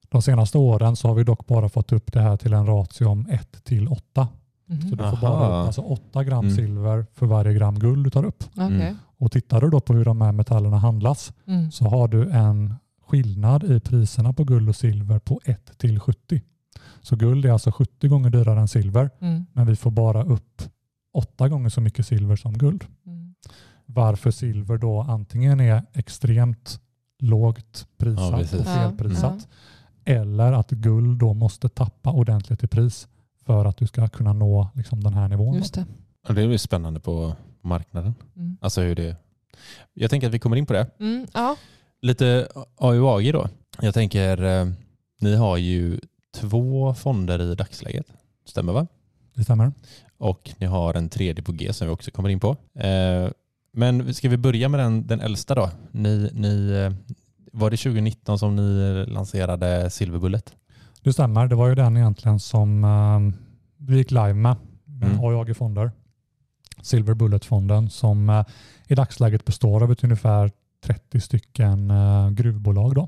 De senaste åren så har vi dock bara fått upp det här till en ratio om 1 till 8. Mhm. Så du får Aha. bara upp alltså 8 gram Mm. silver för varje gram guld du tar upp. Okej. Mm. Och tittar du då på hur de här metallerna handlas Mm. så har du en skillnad i priserna på guld och silver på 1 till 70. Så guld är alltså 70 gånger dyrare än silver Mm. men vi får bara upp 8 gånger så mycket silver som guld. Mm. Varför silver då antingen är extremt lågt Ja, prissatt precis. och Ja, felprissatt eller att guld då måste tappa ordentligt i pris för att du ska kunna nå liksom den här nivån. Just det. Ja, det är ju spännande på marknaden. Mm. Alltså hur det... Jag tänker att vi kommer in på det. Mm. Ja. Lite AUAG då. Jag tänker, eh, ni har ju två fonder i dagsläget. Stämmer va? Det stämmer. Och ni har en tredje på G som vi också kommer in på. Eh, Men ska vi börja med den, den äldsta då? Ni, ni, eh, var det 2019 som ni lanserade Silverbullet? Det stämmer. Det var ju den egentligen som eh, vi gick live med. med Mm. AIAG Fonder. Silver Bullet-fonden som i dagsläget består av ett ungefär 30 stycken eh, gruvbolag. Då,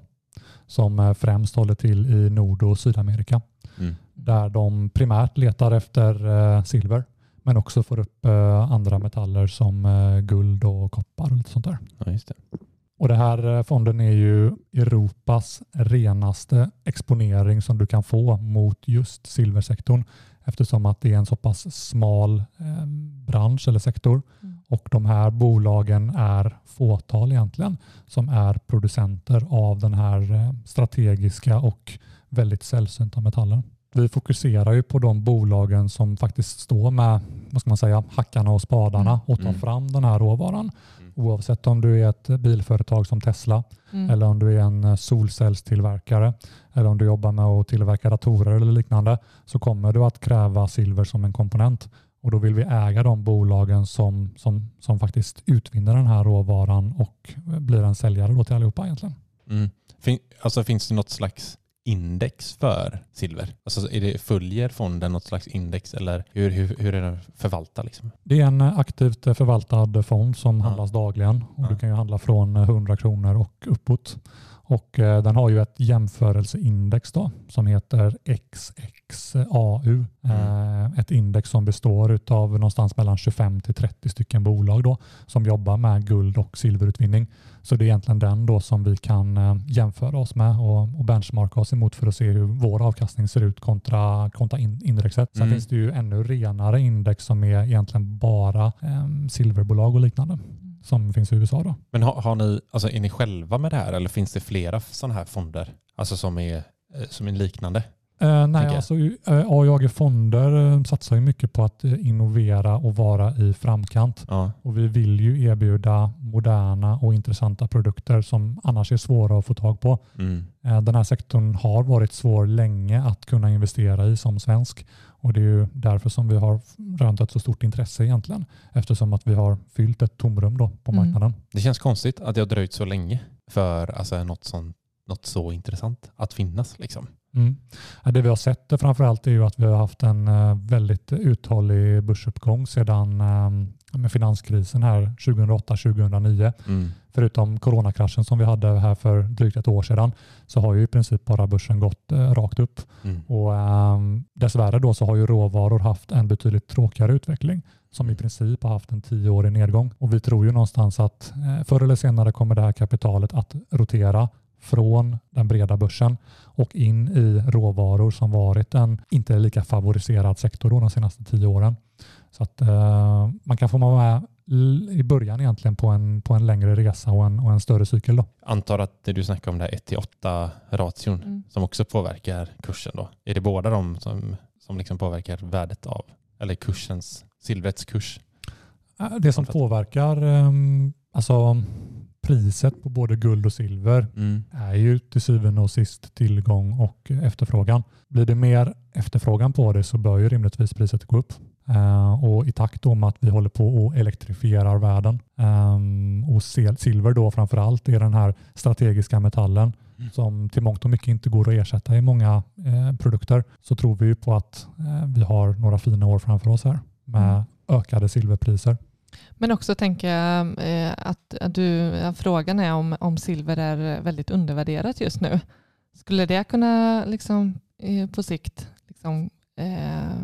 som eh, främst håller till i Nord och Sydamerika. Mm. Där de primärt letar efter eh, silver men också får upp andra metaller som guld och koppar och lite sånt där. Ja, just det. Och det här fonden är ju Europas renaste exponering som du kan få mot just silversektorn eftersom att det är en så pass smal eh, bransch eller sektor Mm. Och de här bolagen är fåtal egentligen som är producenter av den här eh, strategiska och väldigt sällsynta metallen. Vi fokuserar ju på de bolagen som faktiskt står med vad ska man säga, hackarna och spadarna Mm. och tar Mm. fram den här råvaran. Oavsett om du är ett bilföretag som Tesla Mm. eller om du är en eh, solcellstillverkare eller om du jobbar med att tillverka datorer eller liknande så kommer du att kräva silver som en komponent. Och då vill vi äga de bolagen som, som, som faktiskt utvinner den här råvaran och blir en säljare då till allihopa egentligen. Mm. Fin, alltså, finns det något slags index för silver? Alltså, är det, följer fonden något slags index eller hur, hur, hur är den förvaltad? Liksom? Det är en aktivt förvaltad fond som Ja. handlas dagligen och Ja. du kan ju handla från eh, 100 kronor och uppåt. Och eh, den har ju ett jämförelseindex då som heter XXAU. Eh, ett index som består av någonstans mellan 25 till 30 stycken bolag då som jobbar med guld och silverutvinning. Så det är egentligen den då som vi kan eh, jämföra oss med och, och benchmarka oss emot för att se hur vår avkastning ser ut kontra, kontra in, indexet. Sen Mm. finns det ju ännu renare index som är egentligen bara eh, silverbolag och liknande som finns i USA. Då. Men har, har ni, alltså, är ni själva med det här eller finns det flera sådana här fonder alltså, som, är, eh, som är liknande? Eh, nej, jag. alltså eh, AIAG Fonder eh, satsar ju mycket på att innovera och vara i framkant. Ja. Och vi vill ju erbjuda moderna och intressanta produkter som annars är svåra att få tag på. Mm. Den här sektorn har varit svår länge att kunna investera i som svensk och det är ju därför som vi har rönt ett så stort intresse egentligen eftersom att vi har fyllt ett tomrum då på Mm. marknaden. Det känns konstigt att det har dröjt så länge för alltså, något, sånt, något så intressant att finnas. Liksom. Mm. Ja, Det vi har sett framförallt är ju att vi har haft en eh, väldigt uthållig börsuppgång sedan eh, med finanskrisen här 2008-2009. Mm. Förutom coronakraschen som vi hade här för drygt ett år sedan så har ju i princip bara börsen gått eh, rakt upp. Mm. Och ehm, dessvärre då så har ju råvaror haft en betydligt tråkigare utveckling som i princip har haft en tioårig nedgång. Och vi tror ju någonstans att eh, förr eller senare kommer det här kapitalet att rotera från den breda börsen och in i råvaror som varit en inte lika favoriserad sektor då de senaste tio åren. Så att eh, man kan få vara med i början egentligen på en, på en längre resa och en, och en större cykel. Då. Antar att det du snackar om, det här 1 till 8 ration Mm. som också påverkar kursen. Då. Är det båda de som, som liksom påverkar värdet av, eller kursens, silvrets kurs? Eh, Det som påverkar ehm, alltså, priset på både guld och silver Mm. är ju till syvende och sist tillgång och efterfrågan. Blir det mer efterfrågan på det så bör ju rimligtvis priset gå upp. Eh, och i takt med att vi håller på och elektrifierar världen ehm, och sil- silver då framför allt är den här strategiska metallen Mm. som till mångt och mycket inte går att ersätta i många eh, produkter så tror vi ju på att eh, vi har några fina år framför oss här med Mm. ökade silverpriser. Men också tänker jag eh, att, att du, frågan är om, om silver är väldigt undervärderat just nu. Skulle det kunna liksom, eh, på sikt liksom, eh,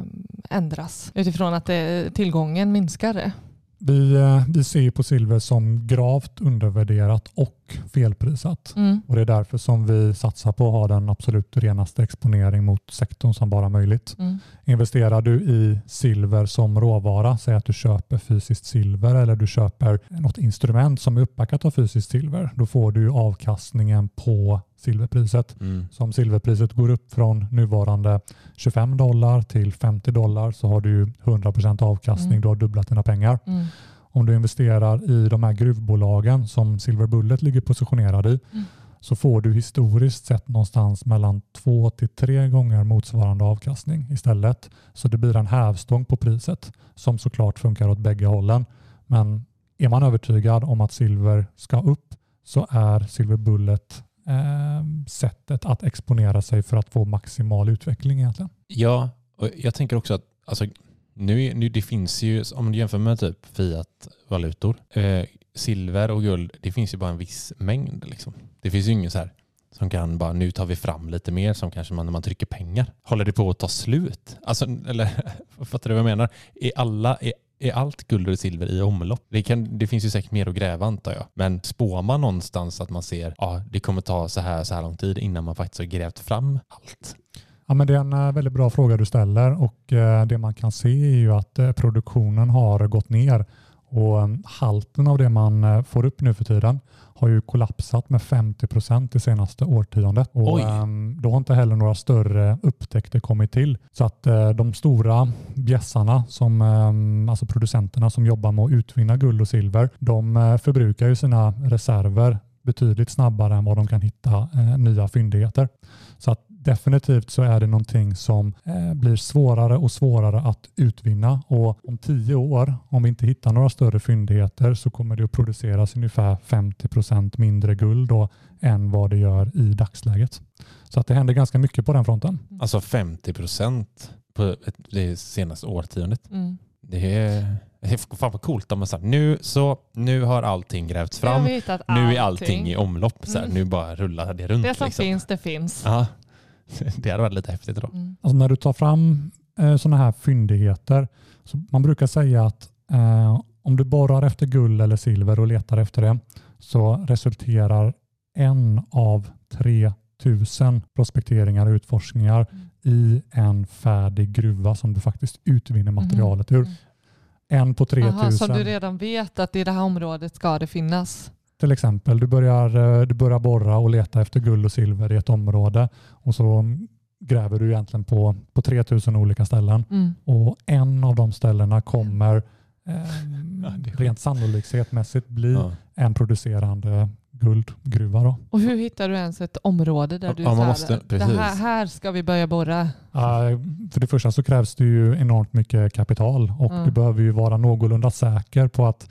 ändras utifrån att det, tillgången minskar? Vi, vi ser ju på silver som gravt undervärderat och felprisat. Mm. Och det är därför som vi satsar på att ha den absolut renaste exponering mot sektorn som bara möjligt. Mm. Investerar du i silver som råvara, säg att du köper fysiskt silver eller du köper något instrument som är uppbackat av fysiskt silver, då får du ju avkastningen på silverpriset. Mm. Så om silverpriset går upp från nuvarande 25 dollar till 50 dollar så har du ju 100% avkastning, Mm. du har dubblat dina pengar. Mm. Om du investerar i de här gruvbolagen som Silver Bullet ligger positionerad i Mm. så får du historiskt sett någonstans mellan två till tre gånger motsvarande avkastning istället. Så det blir en hävstång på priset som såklart funkar åt bägge hållen. Men är man övertygad om att silver ska upp så är Silver Bullet eh, sättet att exponera sig för att få maximal utveckling egentligen. Ja, och jag tänker också att alltså, nu, nu det finns ju, om du jämför med typ fiat-valutor, eh, silver och guld, det finns ju bara en viss mängd. Liksom. Det finns ju ingen så här som kan bara, nu tar vi fram lite mer som kanske man när man trycker pengar. Håller det på att ta slut? Alltså, eller fattar du vad jag menar? Är, alla, är, är allt guld och silver i omlopp? Det, kan, det finns ju säkert mer att gräva antar jag. Men spår man någonstans att man ser, ja det kommer ta så här, så här lång tid innan man faktiskt har grävt fram allt? Ja, men det är en eh, väldigt bra fråga du ställer och eh, det man kan se är ju att eh, produktionen har gått ner och halten av det man får upp nu för tiden har ju kollapsat med 50 procent det senaste årtiondet. Och Oj. ehm, då har inte heller några större upptäckter kommit till. Så att de stora bjässarna, som, ehm, alltså producenterna som jobbar med att utvinna guld och silver, de förbrukar ju sina reserver betydligt snabbare än vad de kan hitta nya fyndigheter. Så att definitivt så är det någonting som eh, blir svårare och svårare att utvinna och om tio år, om vi inte hittar några större fyndigheter så kommer det att produceras ungefär 50 procent mindre guld då, än vad det gör i dagsläget. Så att det händer ganska mycket på den fronten. Alltså 50 procent på det senaste årtiondet. Mm. Det är, fan vad coolt om man säger nu så, nu har allting grävts fram. Nu är allting i omlopp. Så här, Mm. Nu bara rullar det runt. Det som liksom. finns, det finns. Ja, det hade varit lite häftigt då. Mm. Alltså när du tar fram eh, sådana här fyndigheter, så man brukar säga att eh, om du borrar efter guld eller silver och letar efter det så resulterar en av 3000 prospekteringar och utforskningar i en färdig gruva som du faktiskt utvinner materialet ur. Mm. En på 3000 Aha, som du redan vet att i det här området ska det finnas. Till exempel. Du börjar, eh, du börjar borra och leta efter guld och silver i ett område och så gräver du egentligen på, på 3000 olika ställen. Mm. och en av de ställena kommer eh, Ja, rent sannolikhetsmässigt bli Ja. en producerande guldgruva. Då. Och hur hittar du ens ett område där Ja, du så här, måste- det här, här ska vi börja borra? För det första så krävs det ju enormt mycket kapital och Mm. du behöver ju vara någorlunda säker på att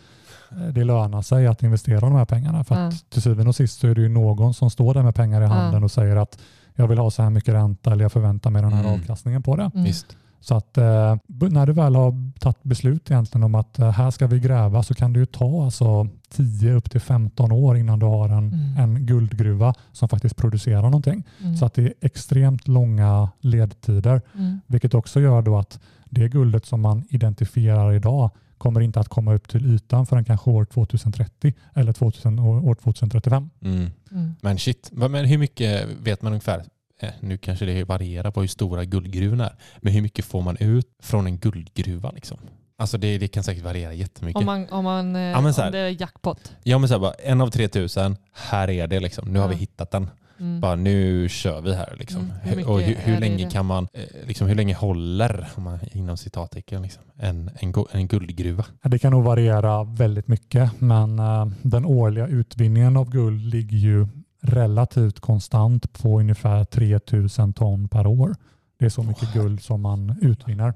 det lönar sig att investera de här pengarna. För att Mm. till syvende och sist så är det ju någon som står där med pengar i handen Mm. och säger att jag vill ha så här mycket ränta eller jag förväntar mig den här Mm. avkastningen på det. Mm. Visst. Så att eh, när du väl har tagit beslut egentligen om att eh, här ska vi gräva så kan det ju ta alltså 10 upp till 15 år innan du har en, Mm. en guldgruva som faktiskt producerar någonting. Mm. Så att det är extremt långa ledtider, Mm. vilket också gör då att det guldet som man identifierar idag kommer inte att komma upp till ytan förrän kanske år 2030 eller 2000, år år 2035. Mm. Mm. Men shit, men hur mycket vet man ungefär? Eh, nu kanske det varierar på hur stora guldgruvorna är. Men hur mycket får man ut från en guldgruva? Liksom? Alltså det, det kan säkert variera jättemycket. Om, man, om, man, eh, Ja, men så här- om det är jackpot. Ja men så här bara, en av 3000, här är det liksom. Nu har Ja. vi hittat den. Mm. Bara nu kör vi här liksom. Mm, hur och hur, hur länge det? kan man, eh, liksom hur länge håller, om man, inom citattecken, liksom, en, en, en guldgruva? Det kan nog variera väldigt mycket, men eh, den årliga utvinningen av guld ligger ju relativt konstant på ungefär 3000 ton per år. Det är så mycket guld som man utvinner.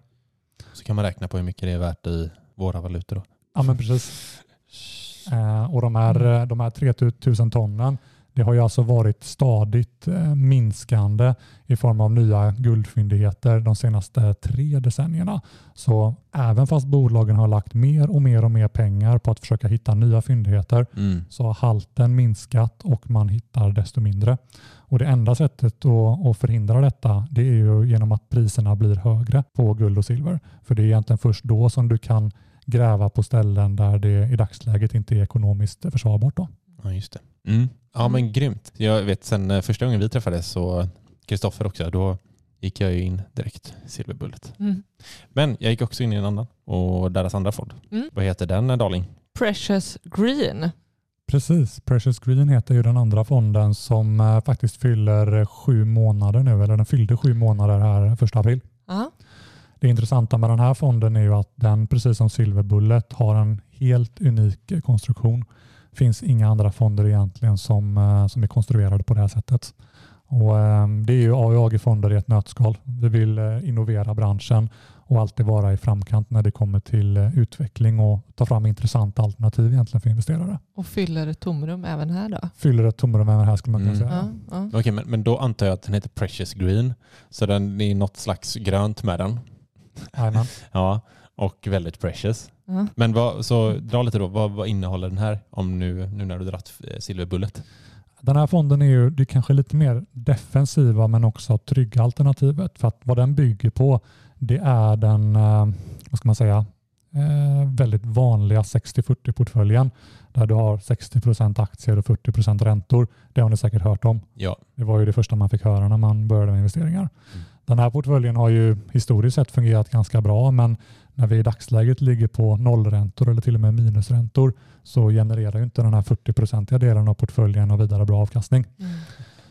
Så kan man räkna på hur mycket det är värt i våra valutor då. Ja, men precis. Eh, och de här, eh, de här 3000 tonnen, det har ju alltså varit stadigt eh, minskande i form av nya guldfyndigheter de senaste tre decennierna. Så även fast bolagen har lagt mer och mer och mer pengar på att försöka hitta nya fyndigheter Mm. så har halten minskat och man hittar desto mindre. Och Det enda sättet att, förhindra detta det är ju genom att priserna blir högre på guld och silver. För det är egentligen först då som du kan gräva på ställen där det i dagsläget inte är ekonomiskt försvarbart. Då. Ja, just det. Mm. Ja, men grymt. Jag vet sen eh, första gången vi träffades så Kristoffer också, då gick jag ju in direkt i Silverbullet. Mm. Men jag gick också in i en annan och deras andra fond. Mm. Vad heter den eh, Darling? Precious Green. Precis, Precious Green heter ju den andra fonden som eh, faktiskt fyller sju månader nu, eller den fyllde sju månader här första april. Ja. Det intressanta med den här fonden är ju att den precis som Silverbullet har en helt unik konstruktion. Det finns inga andra fonder egentligen som, eh, som är konstruerade på det här sättet. Och, eh, det är ju AIAG-fonder i ett nötskal. Vi vill eh, innovera branschen och alltid vara i framkant när det kommer till utveckling och ta fram intressanta alternativ egentligen för investerare. Och fyller ett tomrum även här då. Fyller ett tomrum även här skulle man kunna Mm. säga. Ja, ja. Okej, men, men då antar jag att den heter Precious Green. Så den är något slags grönt med den. Ja, och väldigt precious. Ja. Men vad, så dra lite då, vad, vad innehåller den här om nu, nu när du dratt eh, silverbullet? Den här fonden är ju det är kanske lite mer defensiva men också trygga alternativet. För att vad den bygger på det är den, eh, vad ska man säga, eh, väldigt vanliga 60-40-portföljen där du har 60% aktier och 40% räntor. Det har ni säkert hört om. Ja. Det var ju det första man fick höra när man började med investeringar. Den här portföljen har ju historiskt sett fungerat ganska bra men när vi i dagsläget ligger på nollräntor eller till och med minusräntor så genererar inte den här 40-procentiga delen av portföljen någon vidare bra avkastning.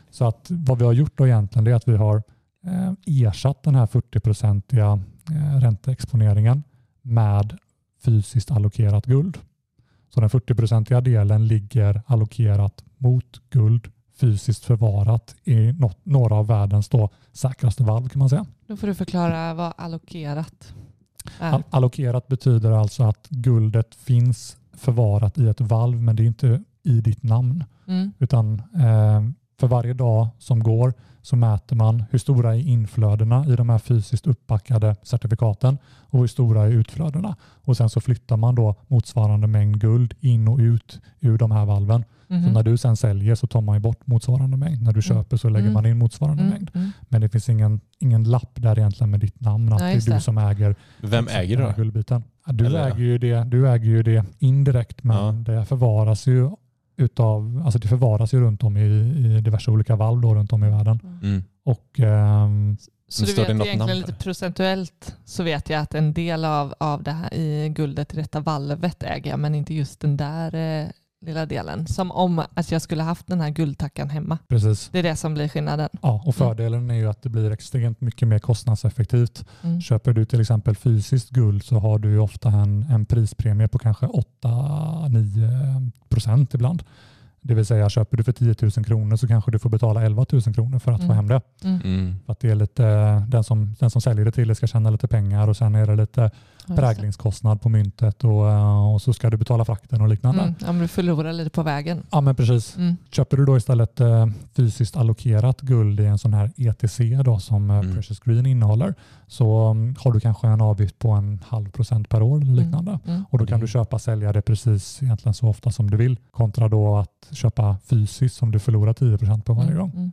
Så att vad vi har gjort då egentligen är att vi har eh, ersatt den här 40-procentiga eh, ränteexponeringen med fysiskt allokerat guld. Så den 40-procentiga delen ligger allokerat mot guld fysiskt förvarat i något, några av världens då säkraste valv kan man säga. Då får du förklara vad allokerat. All- allokerat betyder alltså att guldet finns förvarat i ett valv men det är inte i ditt namn. Mm. Utan eh, för varje dag som går så mäter man hur stora är inflödena i de här fysiskt uppbackade certifikaten och hur stora är utflödena. Och sen så flyttar man då motsvarande mängd guld in och ut ur de här valven. Så Mhm. när du sen säljer så tar man ju bort motsvarande mängd. När du köper så lägger Mm. man in motsvarande Mm, mängd. mm. Men det finns ingen, ingen lapp där egentligen med ditt namn att Nej, det är du som äger Vem äger det då? guldbiten. Du, Eller- äger ju det, du äger ju det indirekt men Ja. det förvaras ju utav, alltså det förvaras ju runt om i, i diverse olika valv då runt om i världen. Mm. Och ehm, Så du vet egentligen namn lite procentuellt så vet jag att en del av, av det här i guldet i detta valvet äger jag men inte just den där eh, lilla delen. Som om att jag skulle haft den här guldtackan hemma. precis. Det är det som blir skillnaden. Ja, och fördelen är ju att det blir extremt mycket mer kostnadseffektivt. Mm. Köper du till exempel fysiskt guld så har du ju ofta en, en prispremie på kanske 8-9 procent ibland. Det vill säga köper du för 10 000 kronor så kanske du får betala 11 000 kronor för att få Mm. hem det. Mm. Mm. För att det är lite, den, som, den som säljer det till dig ska tjäna lite pengar och sen är det lite. Präglingskostnad på myntet och, eh, och så ska du betala frakten och liknande. Mm. Men du förlorar lite på vägen. Ja men precis. Mm. Köper du då istället eh, fysiskt allokerat guld i en sån här ETC då, som eh, Mm. Precious Green innehåller så mm, har du kanske en avgift på en halv procent per år eller liknande. Mm. Och då kan du köpa och sälja det precis egentligen så ofta som du vill kontra då att köpa fysiskt som du förlorar 10 procent på varje Mm. gång.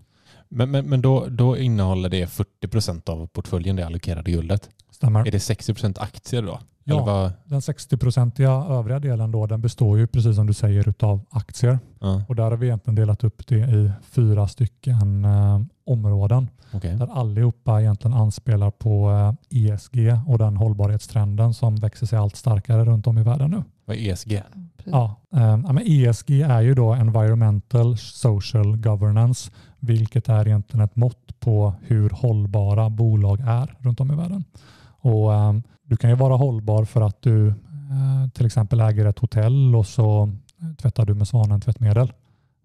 Men, men, men då, då innehåller det 40 procent av portföljen, det allokerade guldet. Stämmer? Är det 60 procent aktier då? Ja. Eller vad? Den 60-procentiga övriga delen då, den består ju precis som du säger utav aktier. Ja, Och där har vi egentligen delat upp det i fyra stycken eh, områden okej. där allihopa egentligen anspelar på eh, ESG och den hållbarhetstrenden som växer sig allt starkare runt om i världen nu. Vad är ESG? Ja, eh, ja, men ESG är ju då Environmental Social Governance, vilket är egentligen ett mått på hur hållbara bolag är runt om i världen. Och eh, Du kan ju vara hållbar för att du eh, till exempel äger ett hotell och så eh, tvättar du med Svanen tvättmedel.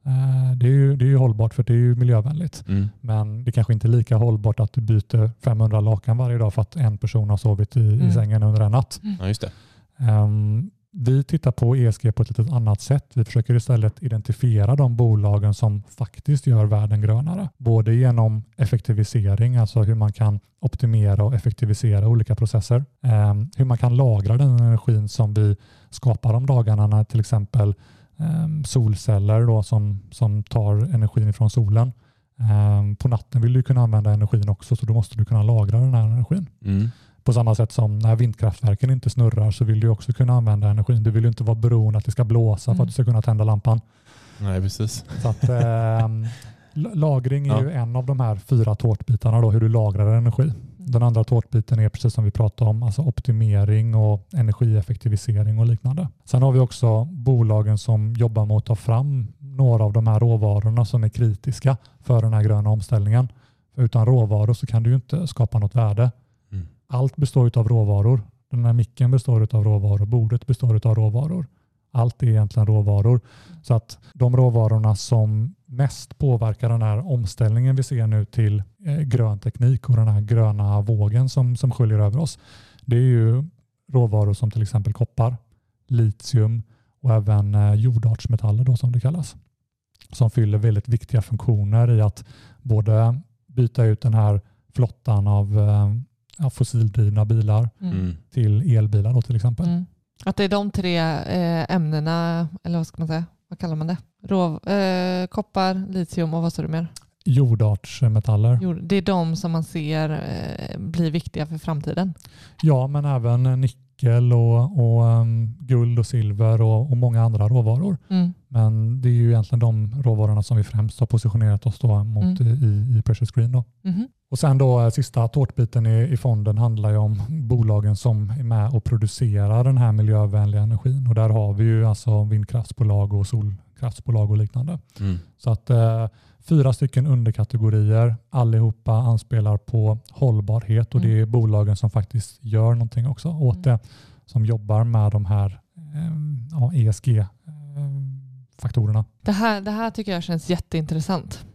Eh, det, är ju, det är ju hållbart för det är ju miljövänligt. Mm. Men det kanske inte är lika hållbart att du byter 500 lakan varje dag för att en person har sovit i, i Mm. sängen under en natt. Ja, just det. Ehm, vi tittar på ESG på ett lite annat sätt. Vi försöker istället identifiera de bolagen som faktiskt gör världen grönare. Både genom effektivisering, alltså hur man kan optimera och effektivisera olika processer. Ehm, hur man kan lagra den energin som vi skapar om dagarna när till exempel ehm, solceller då, som, som tar energin från solen. Ehm, på natten vill du kunna använda energin också så då måste du kunna lagra den här energin. Mm. På samma sätt som när vindkraftverken inte snurrar så vill du också kunna använda energin. Du vill ju inte vara beroende att det ska blåsa för Mm. att du ska kunna tända lampan. Nej, precis. Så att, l- lagring är Ja. ju en av de här fyra tårtbitarna, då, hur du lagrar energi. Den andra tårtbiten är precis som vi pratade om, alltså optimering och energieffektivisering och liknande. Sen har vi också bolagen som jobbar mot att ta fram några av de här råvarorna som är kritiska för den här gröna omställningen. För utan råvaror så kan du ju inte skapa något värde. Allt består av råvaror. Den här micken består av råvaror, bordet består av råvaror. Allt är egentligen råvaror. Så att de råvarorna som mest påverkar den här omställningen vi ser nu till eh, grön teknik och den här gröna vågen som, som sköljer över oss. Det är ju råvaror som till exempel koppar, litium och även eh, jordartsmetaller då som det kallas. Som fyller väldigt viktiga funktioner i att både byta ut den här flottan av eh, ja, fossildrivna bilar Mm. Mm. till elbilar då till exempel. Mm. Att det är de tre eh, ämnena, eller vad ska man säga, vad kallar man det? Rå, eh, koppar, litium och vad står det mer? Jordartsmetaller. Jo, det är de som man ser eh, blir viktiga för framtiden. Ja, men även nickel och, och um, guld och silver och, och många andra råvaror. Mm. Men det är ju egentligen de råvarorna som vi främst har positionerat oss då mot Mm. i, i Precious Green. Då. Och sen då eh, sista tårtbiten i, i fonden handlar ju om bolagen som är med och producerar den här miljövänliga energin. Och där har vi ju alltså vindkraftsbolag och solkraftsbolag och liknande. Mm. Så att eh, fyra stycken underkategorier, allihopa anspelar på hållbarhet och Mm. det är bolagen som faktiskt gör någonting också åt Mm. det, som jobbar med de här eh, ja, ESG-faktorerna. Det, här, det här tycker jag känns jätteintressant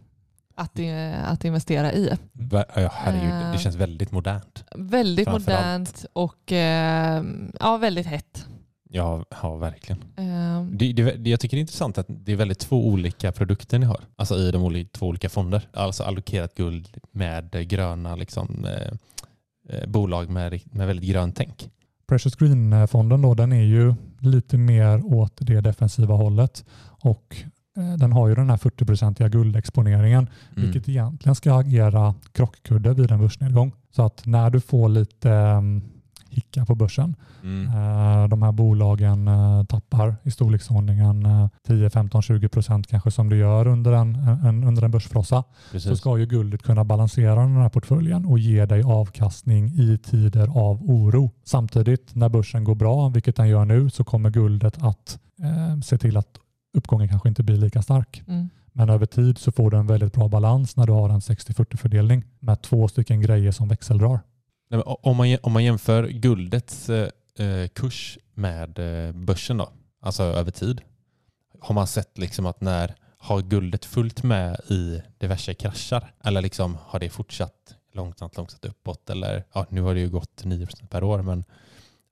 att, eh, att investera i. Ja, herregud, Eh. det känns väldigt modernt. Väldigt modernt och eh, ja, väldigt hett. Ja, ja verkligen. Eh, Det, det, jag tycker det är intressant att det är väldigt två olika produkter ni har. Alltså i de två olika fonder. Alltså allokerat guld med eh, gröna liksom, eh, eh, bolag med, med väldigt grönt tänk. Precious Green-fonden då, den är ju lite mer åt det defensiva hållet och eh, den har ju den här 40-procentiga guldexponeringen Mm. vilket egentligen ska agera krockkudde vid en börsnedgång. Så att när du får lite um, hicka på börsen, Mm. eh, de här bolagen eh, tappar i storleksordningen eh, 10, 15, 20 procent kanske som du gör under en, en, under en börsfrossa, så Precis. ska ju guldet kunna balansera den här portföljen och ge dig avkastning i tider av oro. Samtidigt när börsen går bra, vilket den gör nu, så kommer guldet att eh, se till att uppgången kanske inte blir lika stark. mm. Men över tid så får du en väldigt bra balans när du har en 60-40 fördelning med två stycken grejer som växeldrar. Nej, om, man, om man jämför guldets eh, eh, kurs med eh, börsen då, alltså över tid, har man sett liksom att när har guldet följt med i diverse kraschar? Eller liksom har det fortsatt långsamt, långsamt uppåt? Eller ja, nu har det ju gått 9% per år, men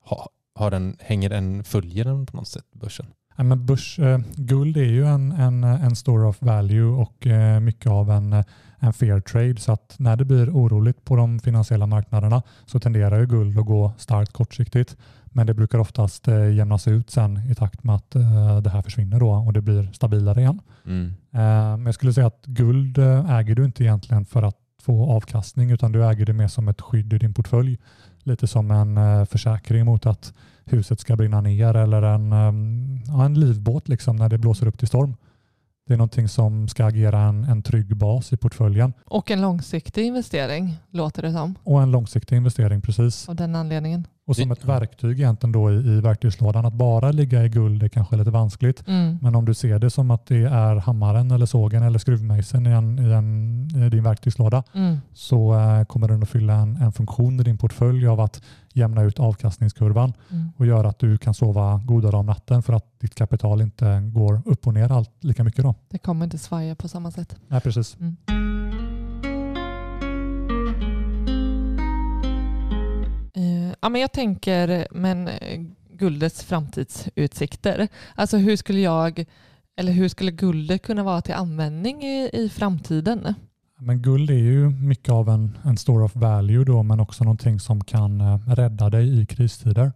har, har den, hänger den, följer den på något sätt börsen? Ja, men börs, eh, guld är ju en, en, en store of value och eh, mycket av en, eh, en fair trade. Så att när det blir oroligt på de finansiella marknaderna så tenderar ju guld att gå starkt kortsiktigt. Men det brukar oftast eh, jämnas ut sen i takt med att eh, det här försvinner då och det blir stabilare igen. Mm. Eh, Men jag skulle säga att guld eh, äger du inte egentligen för att få avkastning utan du äger det mer som ett skydd i din portfölj. Lite som en försäkring mot att huset ska brinna ner eller en, eh, ja, en livbåt liksom när det blåser upp till storm. Det är någonting som ska agera en, en trygg bas i portföljen Och en långsiktig investering låter det som och en långsiktig investering precis. av den anledningen. Och som ett verktyg egentligen då i, i verktygslådan. Att bara ligga i guld är kanske lite vanskligt. Mm. Men om du ser det som att det är hammaren eller sågen eller skruvmejseln i, en, i, en, i din verktygslåda Mm. så eh, kommer den att fylla en, en funktion i din portfölj av att jämna ut avkastningskurvan Mm. och göra att du kan sova godare om natten för att ditt kapital inte går upp och ner allt lika mycket. Då. Det kommer inte svaja på samma sätt. Nej, precis. Mm. Ja, men jag tänker, men eh, guldets framtidsutsikter. Alltså hur skulle jag, eller hur skulle guldet kunna vara till användning i, i framtiden? Men guld är ju mycket av en, en store of value då, men också någonting som kan eh, rädda dig i kristider.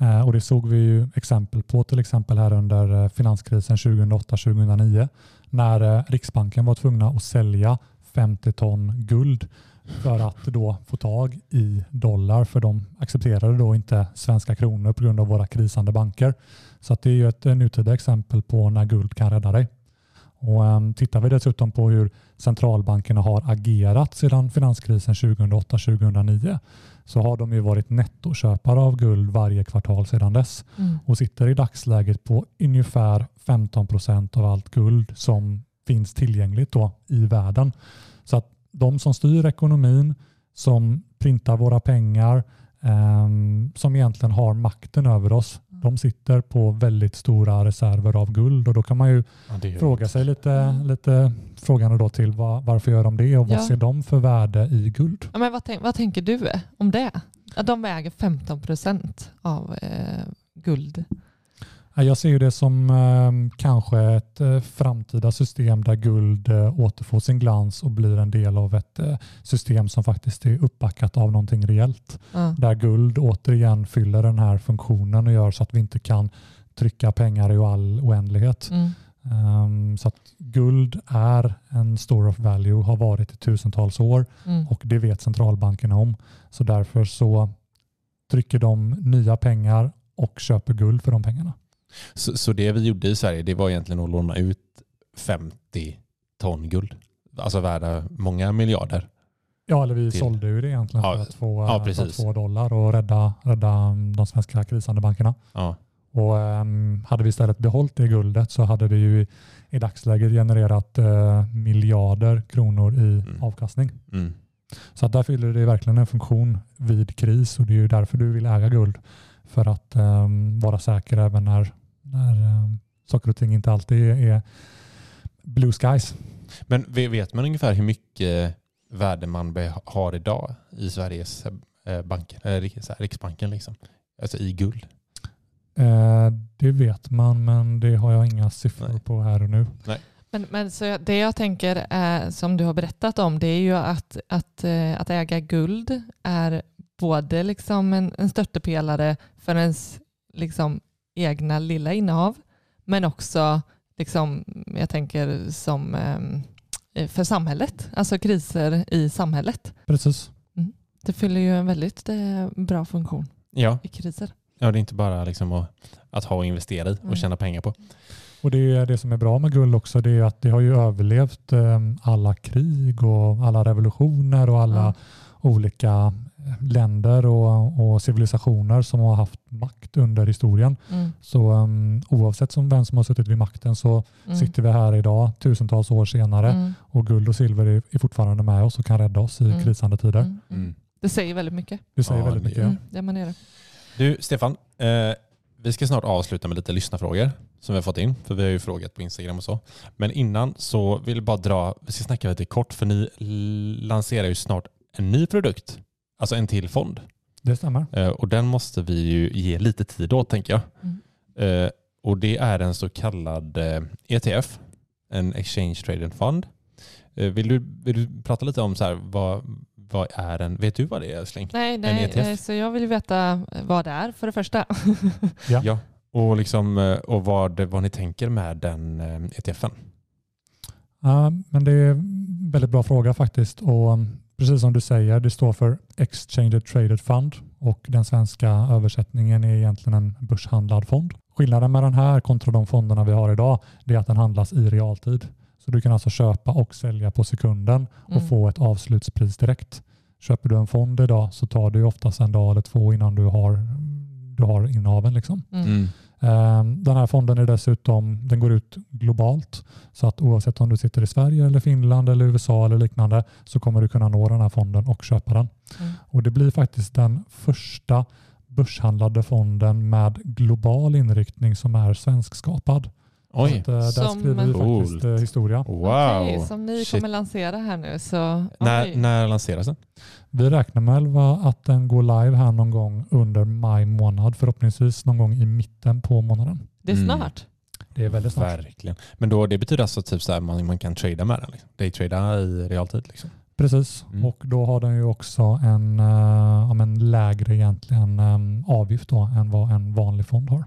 Eh, och det såg vi ju exempel på till exempel här under eh, finanskrisen 2008-2009 när eh, Riksbanken var tvungna att sälja 50 ton guld för att då få tag i dollar för de accepterade då inte svenska kronor på grund av våra krisande banker. Så det är ju ett nutida exempel på när guld kan rädda dig. Och um, Tittar vi dessutom på hur centralbankerna har agerat sedan finanskrisen 2008-2009 så har de ju varit nettoköpare av guld varje kvartal sedan dess Mm. och sitter i dagsläget på ungefär 15 procent av allt guld som finns tillgängligt då i världen. Så att de som styr ekonomin, som printar våra pengar, ehm, som egentligen har makten över oss, de sitter på väldigt stora reserver av guld och då kan man ju Ja, fråga sig lite, lite frågande då till vad, varför gör de det och vad Ja. ser de för värde i guld? Ja, men vad, tänk, vad tänker du om det? Att de väger 15 procent av eh, guld. Ja, Jag ser ju det som eh, kanske ett eh, framtida system där guld eh, återfår sin glans och blir en del av ett eh, system som faktiskt är uppbackat av någonting reellt. Ja. Där guld återigen fyller den här funktionen och gör så att vi inte kan trycka pengar i all oändlighet. Mm. Ehm, så att guld är en store of value, har varit i tusentals år Mm. och det vet centralbankerna om. Så därför så trycker de nya pengar och köper guld för de pengarna. Så, så det vi gjorde i Sverige det var egentligen att låna ut 50 ton guld. Alltså värda många miljarder. Ja, eller vi Till- sålde ju det egentligen Ja, för, att få, ja, för att få dollar och rädda, rädda de svenska krisande bankerna. Ja. Och ehm, hade vi istället behållit det guldet så hade vi ju i, dagsläget genererat eh, miljarder kronor i Mm. avkastning. Mm. Så att där fyller det verkligen en funktion vid kris och det är ju därför du vill äga guld. För att ehm, vara säker även när, när ehm, saker och ting inte alltid är, blue skies. Men ve- vet man ungefär hur mycket värde man har idag i Sveriges eh, banker, eh, Riksbanken liksom? Alltså i guld? Eh, det vet man men det har jag inga siffror Nej. på här och nu. Men, men så det jag tänker är, som du har berättat om det är ju att, att, eh, att äga guld är både liksom en, en stöttepelare för ens liksom, egna lilla innehav men också liksom, jag tänker som ehm, eh, för samhället, alltså kriser i samhället. Precis. Det fyller ju en väldigt eh, bra funktion Ja, i kriser. ja det är inte bara liksom att, att ha och investera i och Mm. tjäna pengar på. Och det, är det som är bra med guld också det är att det har ju överlevt eh, alla krig och alla revolutioner och alla Ja. Olika länder och, och civilisationer som har haft makt under historien. Mm, Så um, oavsett som vem som har suttit vid makten så mm, sitter vi här idag tusentals år senare mm, och guld och silver är, är fortfarande med oss och kan rädda oss i Mm. krisande tider. mm, mm. Det säger väldigt mycket. Det säger Ja, väldigt mycket. ja. Mm, det man är det. Du Stefan, eh, vi ska snart avsluta med lite lyssnarfrågor som vi har fått in, för vi har ju frågat på Instagram och så. Men innan så vill jag bara dra, vi ska snacka lite kort, för ni lanserar ju snart en ny produkt, alltså en till fond. Det stämmer. Eh, och den måste vi ju ge lite tid åt tänker jag. Mm. Eh, och det är en så kallad eh, ETF, en Exchange Traded Fund. Vill, du, vill du prata lite om så här, vad, vad är en, vet du vad det är älskling? Nej, nej, ETF? nej, så jag vill ju veta vad det är för det första. Ja. Ja. Och, liksom, och vad, vad ni tänker med den ETFen. Ja, men det är en väldigt bra fråga faktiskt. Och precis som du säger, det står för Exchange Traded Fund och den svenska översättningen är egentligen en börshandlad fond. Skillnaden med den här kontra de fonderna vi har idag det är att den handlas i realtid. Så du kan alltså köpa och sälja på sekunden och Mm. få ett avslutspris direkt. Köper du en fond idag så tar det ju oftast en dag eller två innan du har, du har innehaven. Liksom. Mm. Ehm, Den här fonden är dessutom, den går ut globalt. Så att oavsett om du sitter i Sverige eller Finland eller USA eller liknande så kommer du kunna nå den här fonden och köpa den. Mm. Och det blir faktiskt den första börshandlade fonden med global inriktning som är svenskskapad. Så Oj, att, eh, där Som- skriver vi Coolt. faktiskt eh, historia. wow. Okej, som ni Shit. kommer lansera här nu så... När, när lanseras den? Vi räknar med att den går live här någon gång under maj månad. Förhoppningsvis någon gång i mitten på månaden. Det är Mm. snart. Det är väldigt snart. Verkligen. Men då, det betyder alltså typ så här, man, man kan trada med den? Liksom. Daytrada i realtid? Liksom. Precis, Mm. och då har den ju också en, uh, ja, men lägre egentligen um, avgift då, än vad en vanlig fond har.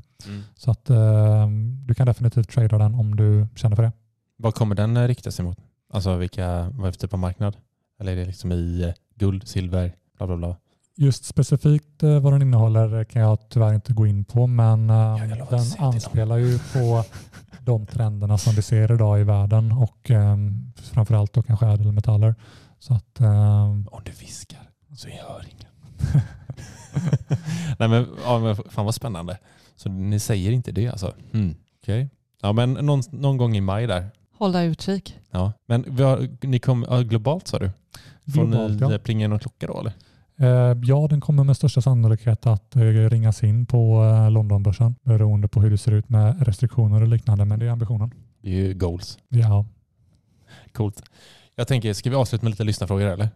Så att eh, du kan definitivt trada den om du känner för det. Vad kommer den eh, rikta sig mot? Alltså vilka, vad är det för typ av marknad? Eller är det liksom i eh, guld, silver, bla bla bla? Just specifikt eh, vad den innehåller kan jag tyvärr inte gå in på men eh, lovar att den anspelar ju på de trenderna som vi ser idag i världen och eh, framförallt då kanske ädelmetaller. Så att eh, Om du viskar så jag hör ingen. Nej men, ja, men fan vad spännande. Så ni säger inte det alltså? Mm. Okej. Ja men någon, någon gång i maj där. Hålla utkik. Ja. Men vi har, ni kom, ja, globalt sa du? Får globalt ni ja. plinga in någon klocka då eller? Eh, ja, den kommer med största sannolikhet att eh, ringas in på eh, Londonbörsen beroende på hur det ser ut med restriktioner och liknande men det är ambitionen. Det är ju goals. Ja, Coolt. Jag tänker, ska vi avsluta med lite lyssnarfrågor eller?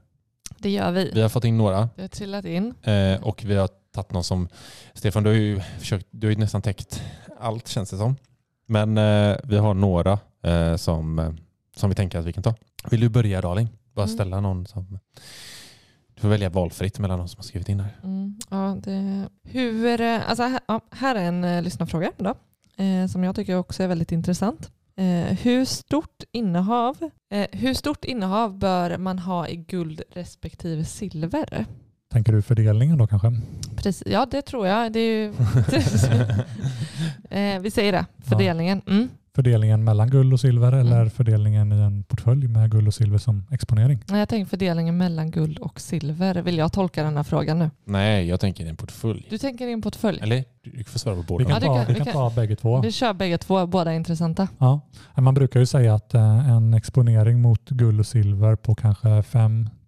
Det gör vi. Vi har fått in några Det har trillat in. och vi har tagit någon som, Stefan du har ju försökt, du har ju nästan täckt allt känns det som. Men eh, vi har några eh, som, eh, som vi tänker att vi kan ta. Vill du börja Darling? Bara Mm. ställa någon som, du får välja valfritt mellan de som har skrivit in här. Mm, ja, det, hur, alltså här, ja, här är en eh, lyssnarfråga då, eh, som jag tycker också är väldigt intressant. Eh, hur, stort innehav, eh, hur stort innehav bör man ha i guld respektive silver? Tänker du fördelningen då kanske? Precis, ja, det tror jag. Det är ju, eh, vi säger det, fördelningen. Mm. Fördelningen mellan guld och silver eller fördelningen i en portfölj med guld och silver som exponering? Nej, Jag tänker fördelningen mellan guld och silver. Vill jag tolka den här frågan nu? Nej, jag tänker i en portfölj. Du tänker i en portfölj? Eller? Du får svara på Vi båda. kan, Ja, ta, kan- vi vi kan kan- ta bägge två. Vi kör bägge två, båda är intressanta. Ja. Man brukar ju säga att eh, en exponering mot guld och silver på kanske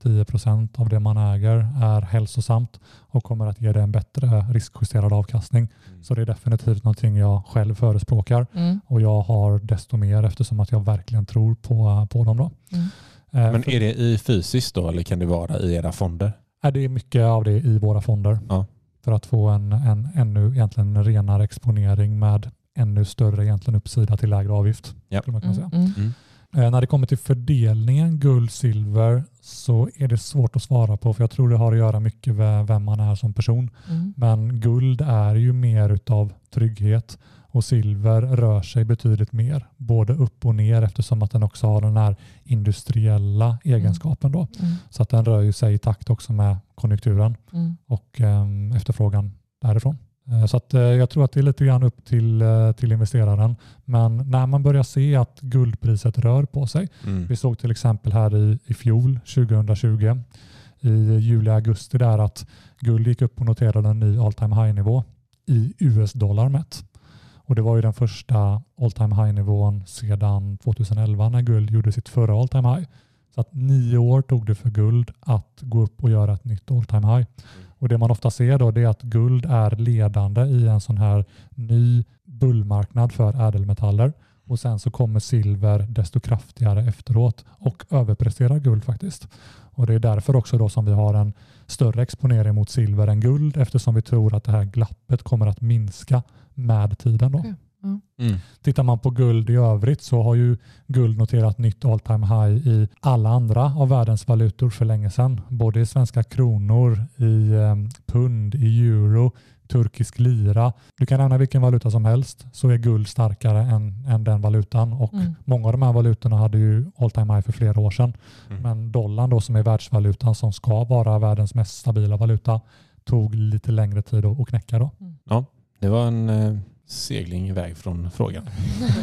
5-10% av det man äger är hälsosamt och kommer att ge dig en bättre riskjusterad avkastning. Så det är definitivt någonting jag själv förespråkar Mm. och jag har desto mer eftersom att jag verkligen tror på, på dem. Då. Mm. Eh, Men är det i fysiskt då eller kan det vara i era fonder? är det är mycket av det i våra fonder Ja. för att få en, en ännu egentligen renare exponering med ännu större egentligen uppsida till lägre avgift. Ja. Skulle man kunna säga. Mm. Mm. Eh, När det kommer till fördelningen guld-silver så är det svårt att svara på för jag tror det har att göra mycket med vem man är som person. Mm. Men guld är ju mer utav trygghet och silver rör sig betydligt mer, både upp och ner eftersom att den också har den här industriella egenskapen. Då. Mm. Så att den rör ju sig i takt också med konjunkturen Mm. och eh, efterfrågan därifrån. Eh, Så eh, jag tror att det är lite grann upp till, eh, till investeraren. Men när man börjar se att guldpriset rör på sig. Mm. Vi såg till exempel här i, i fjol, 2020, i juli-augusti där att guld gick upp och noterade en ny all time high-nivå i US-dollar mätt. Och det var ju den första all time high-nivån sedan 2011 när guld gjorde sitt förra all time high. Så att nio år tog det för guld att gå upp och göra ett nytt all time high. Och det man ofta ser då det är att guld är ledande i en sån här ny bullmarknad för ädelmetaller. Och sen så kommer silver desto kraftigare efteråt och överpresterar guld faktiskt. Och det är därför också då som vi har en större exponering mot silver än guld eftersom vi tror att det här glappet kommer att minska med tiden. Då. Okay. Mm. Tittar man på guld i övrigt så har ju guld noterat nytt all time high i alla andra av världens valutor för länge sedan. Både i svenska kronor, i eh, pund, i euro, turkisk lira. Du kan nämna vilken valuta som helst så är guld starkare än, än den valutan och Mm. många av de här valutorna hade ju all time high för flera år sedan. Mm. Men dollarn då som är världsvalutan som ska vara världens mest stabila valuta tog lite längre tid att att knäcka då. Ja, det var en eh, segling iväg från frågan.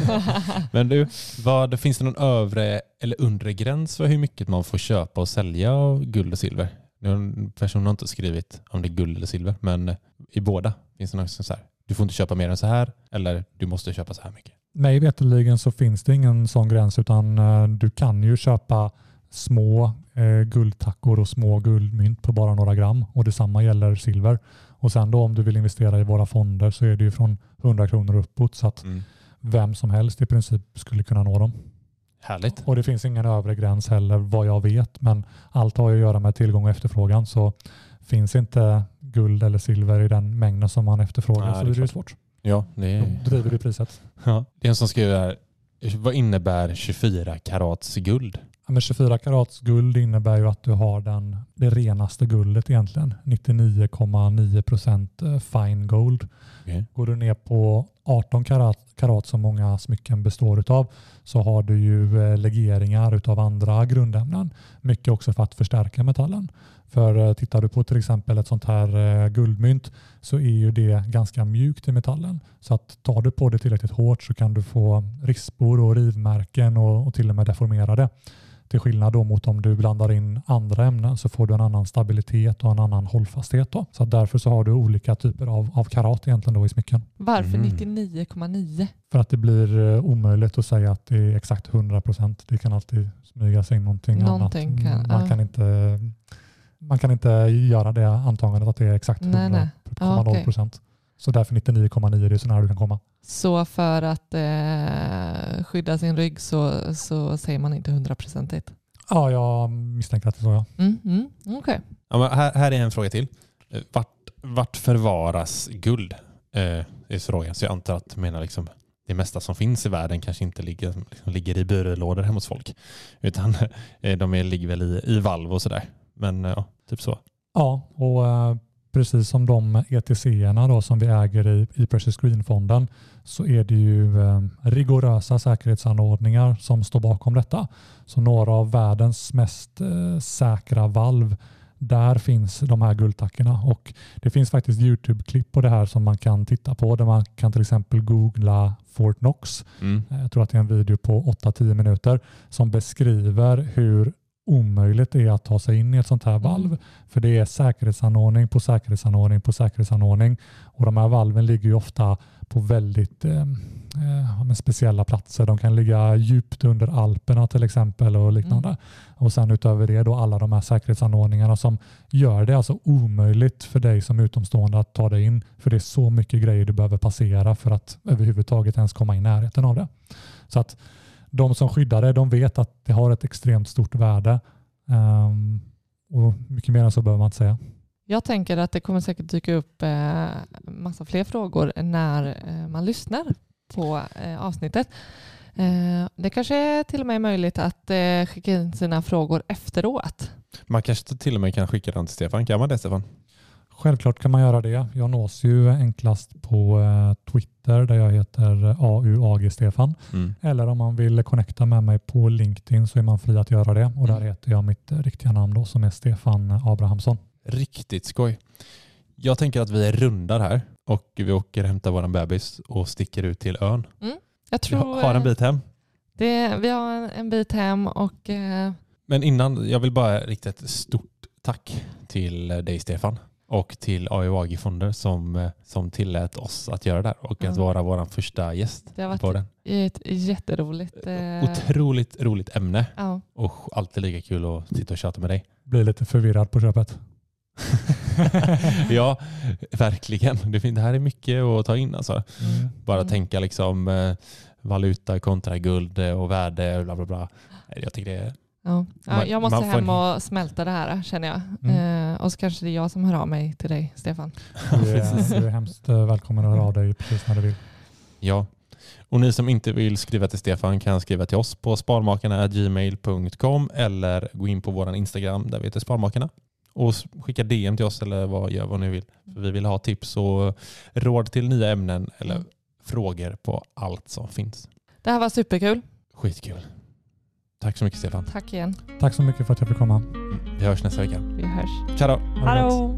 Men du, vad, finns det någon övre eller undre gräns för hur mycket man får köpa och sälja av guld och silver? Någon person har inte skrivit om det är guld eller silver, men i båda finns det något som så här, du får inte köpa mer än så här eller du måste köpa så här mycket. Mig veterligen så finns det ingen sån gräns utan eh, du kan ju köpa små eh, guldtackor och små guldmynt på bara några gram och detsamma gäller silver. Och sen då om du vill investera i våra fonder så är det ju från 100 kronor uppåt så att vem som helst i princip skulle kunna nå dem. Härligt. Och det finns ingen övre gräns heller vad jag vet men allt har ju att göra med tillgång och efterfrågan så finns inte guld eller silver i den mängden som man efterfrågar Ja, så det är blir det ju svårt. Ja, det Då är, driver du priset. ja. det är en som skriver här, vad innebär 24 karats guld? Ja, men 24 karats guld innebär ju att du har den, det renaste guldet egentligen. 99,9 procent eh, fine gold. Okej. Går du ner på 18 karat, karat som många smycken består utav så har du ju eh, legeringar utav andra grundämnen. Mycket också för att förstärka metallen. För eh, tittar du på till exempel ett sånt här guldmynt så är ju det ganska mjukt i metallen. Så att tar du på det tillräckligt hårt så kan du få rispor och rivmärken och, och till och med deformera det. Till skillnad då mot om du blandar in andra ämnen så får du en annan stabilitet och en annan hållfasthet. Då. Så att därför så har du olika typer av, av karat egentligen då i smycken. Varför Mm. 99,9? För att det blir eh, omöjligt att säga att det är exakt 100 procent. Det kan alltid smyga sig in någonting, Någonting annat. kan- Mm, man, ja. kan inte, man kan inte göra det antagandet att det är exakt Nej, 100,0 nej. Ja, okej. procent. Så därför 99,9 det är så nära du kan komma. Så för att eh, skydda sin rygg så, så säger man inte hundraprocentigt? Ja, jag misstänker att det är så ja. Mm, mm, Okej. Ja, men här, här är en fråga till. Vart, vart förvaras guld? Eh, är frågan. Så jag antar att du menar liksom det mesta som finns i världen kanske inte ligger, liksom, ligger i byrålådor hemma hos folk. Utan eh, de är, ligger väl i, i valv och sådär. Men eh, ja, typ så. Ja, och eh, precis som de ETC-erna då som vi äger i, i Precious Green-fonden så är det ju eh, rigorösa säkerhetsanordningar som står bakom detta. Så några av världens mest eh, säkra valv där finns de här guldtackorna och det finns faktiskt Youtube-klipp på det här som man kan titta på där man kan till exempel googla Fort Knox. Mm. Eh, Jag tror att det är en video på 8-10 minuter som beskriver hur omöjligt det är att ta sig in i ett sånt här valv. För det är säkerhetsanordning på säkerhetsanordning på säkerhetsanordning och de här valven ligger ju ofta på väldigt eh, eh, speciella platser. De kan ligga djupt under Alperna till exempel och liknande. Och sen utöver det då alla de här säkerhetsanordningarna som gör det alltså omöjligt för dig som utomstående att ta dig in. För det är så mycket grejer du behöver passera för att överhuvudtaget ens komma i närheten av det. Så att de som skyddar det, de vet att det har ett extremt stort värde. Ehm, och mycket mer än så behöver man inte säga. Jag tänker att det kommer säkert dyka upp eh, massa fler frågor när eh, man lyssnar på eh, avsnittet. Eh, det kanske är till och med är möjligt att eh, skicka in sina frågor efteråt. Man kanske till och med kan skicka den till Stefan. Kan man det Stefan? Självklart kan man göra det. Jag nås ju enklast på eh, Twitter där jag heter AUAG-Stefan. Mm. Eller om man vill connecta med mig på LinkedIn så är man fri att göra det. Och där heter jag mitt riktiga namn då som är Stefan Abrahamsson. Riktigt skoj. Jag tänker att vi rundar här och vi åker och hämtar våran bebis och sticker ut till ön. Jag Vi tror, har har en eh, bit hem. Det, vi har en, en bit hem och eh, Men innan, jag vill bara rikta ett stort tack till dig Stefan och till AUAG Fonder som, eh, som tillät oss att göra det här och att vara vår första gäst det har på varit den. ett jätteroligt. Eh, Otroligt roligt ämne ja. och alltid lika kul att sitta och köta med dig. Blir lite förvirrad på köpet. ja, verkligen. Det, här är mycket att ta in alltså. Bara Mm. tänka liksom eh, valuta kontra guld och värde och bla bla bla. Jag tycker det är Ja. Ja, Man- jag måste får hem och smälta det här känner jag. Mm. Eh, och så kanske det är jag som hör av mig till dig Stefan. Du är, du är hemskt eh, välkommen att höra av dig precis när du vill. Ja. Och ni som inte vill skriva till Stefan kan skriva till oss på sparmakarna.gmail.com eller gå in på vår Instagram där vi heter Sparmakarna och skicka DM till oss eller vad, gör vad ni vill. För vi vill ha tips och råd till nya ämnen eller Mm. frågor på allt som finns. Det här var superkul. Skitkul. Tack så mycket Stefan. Tack igen. Tack så mycket för att jag fick komma. Vi hörs nästa vecka. Vi hörs. Tja då! Hallå!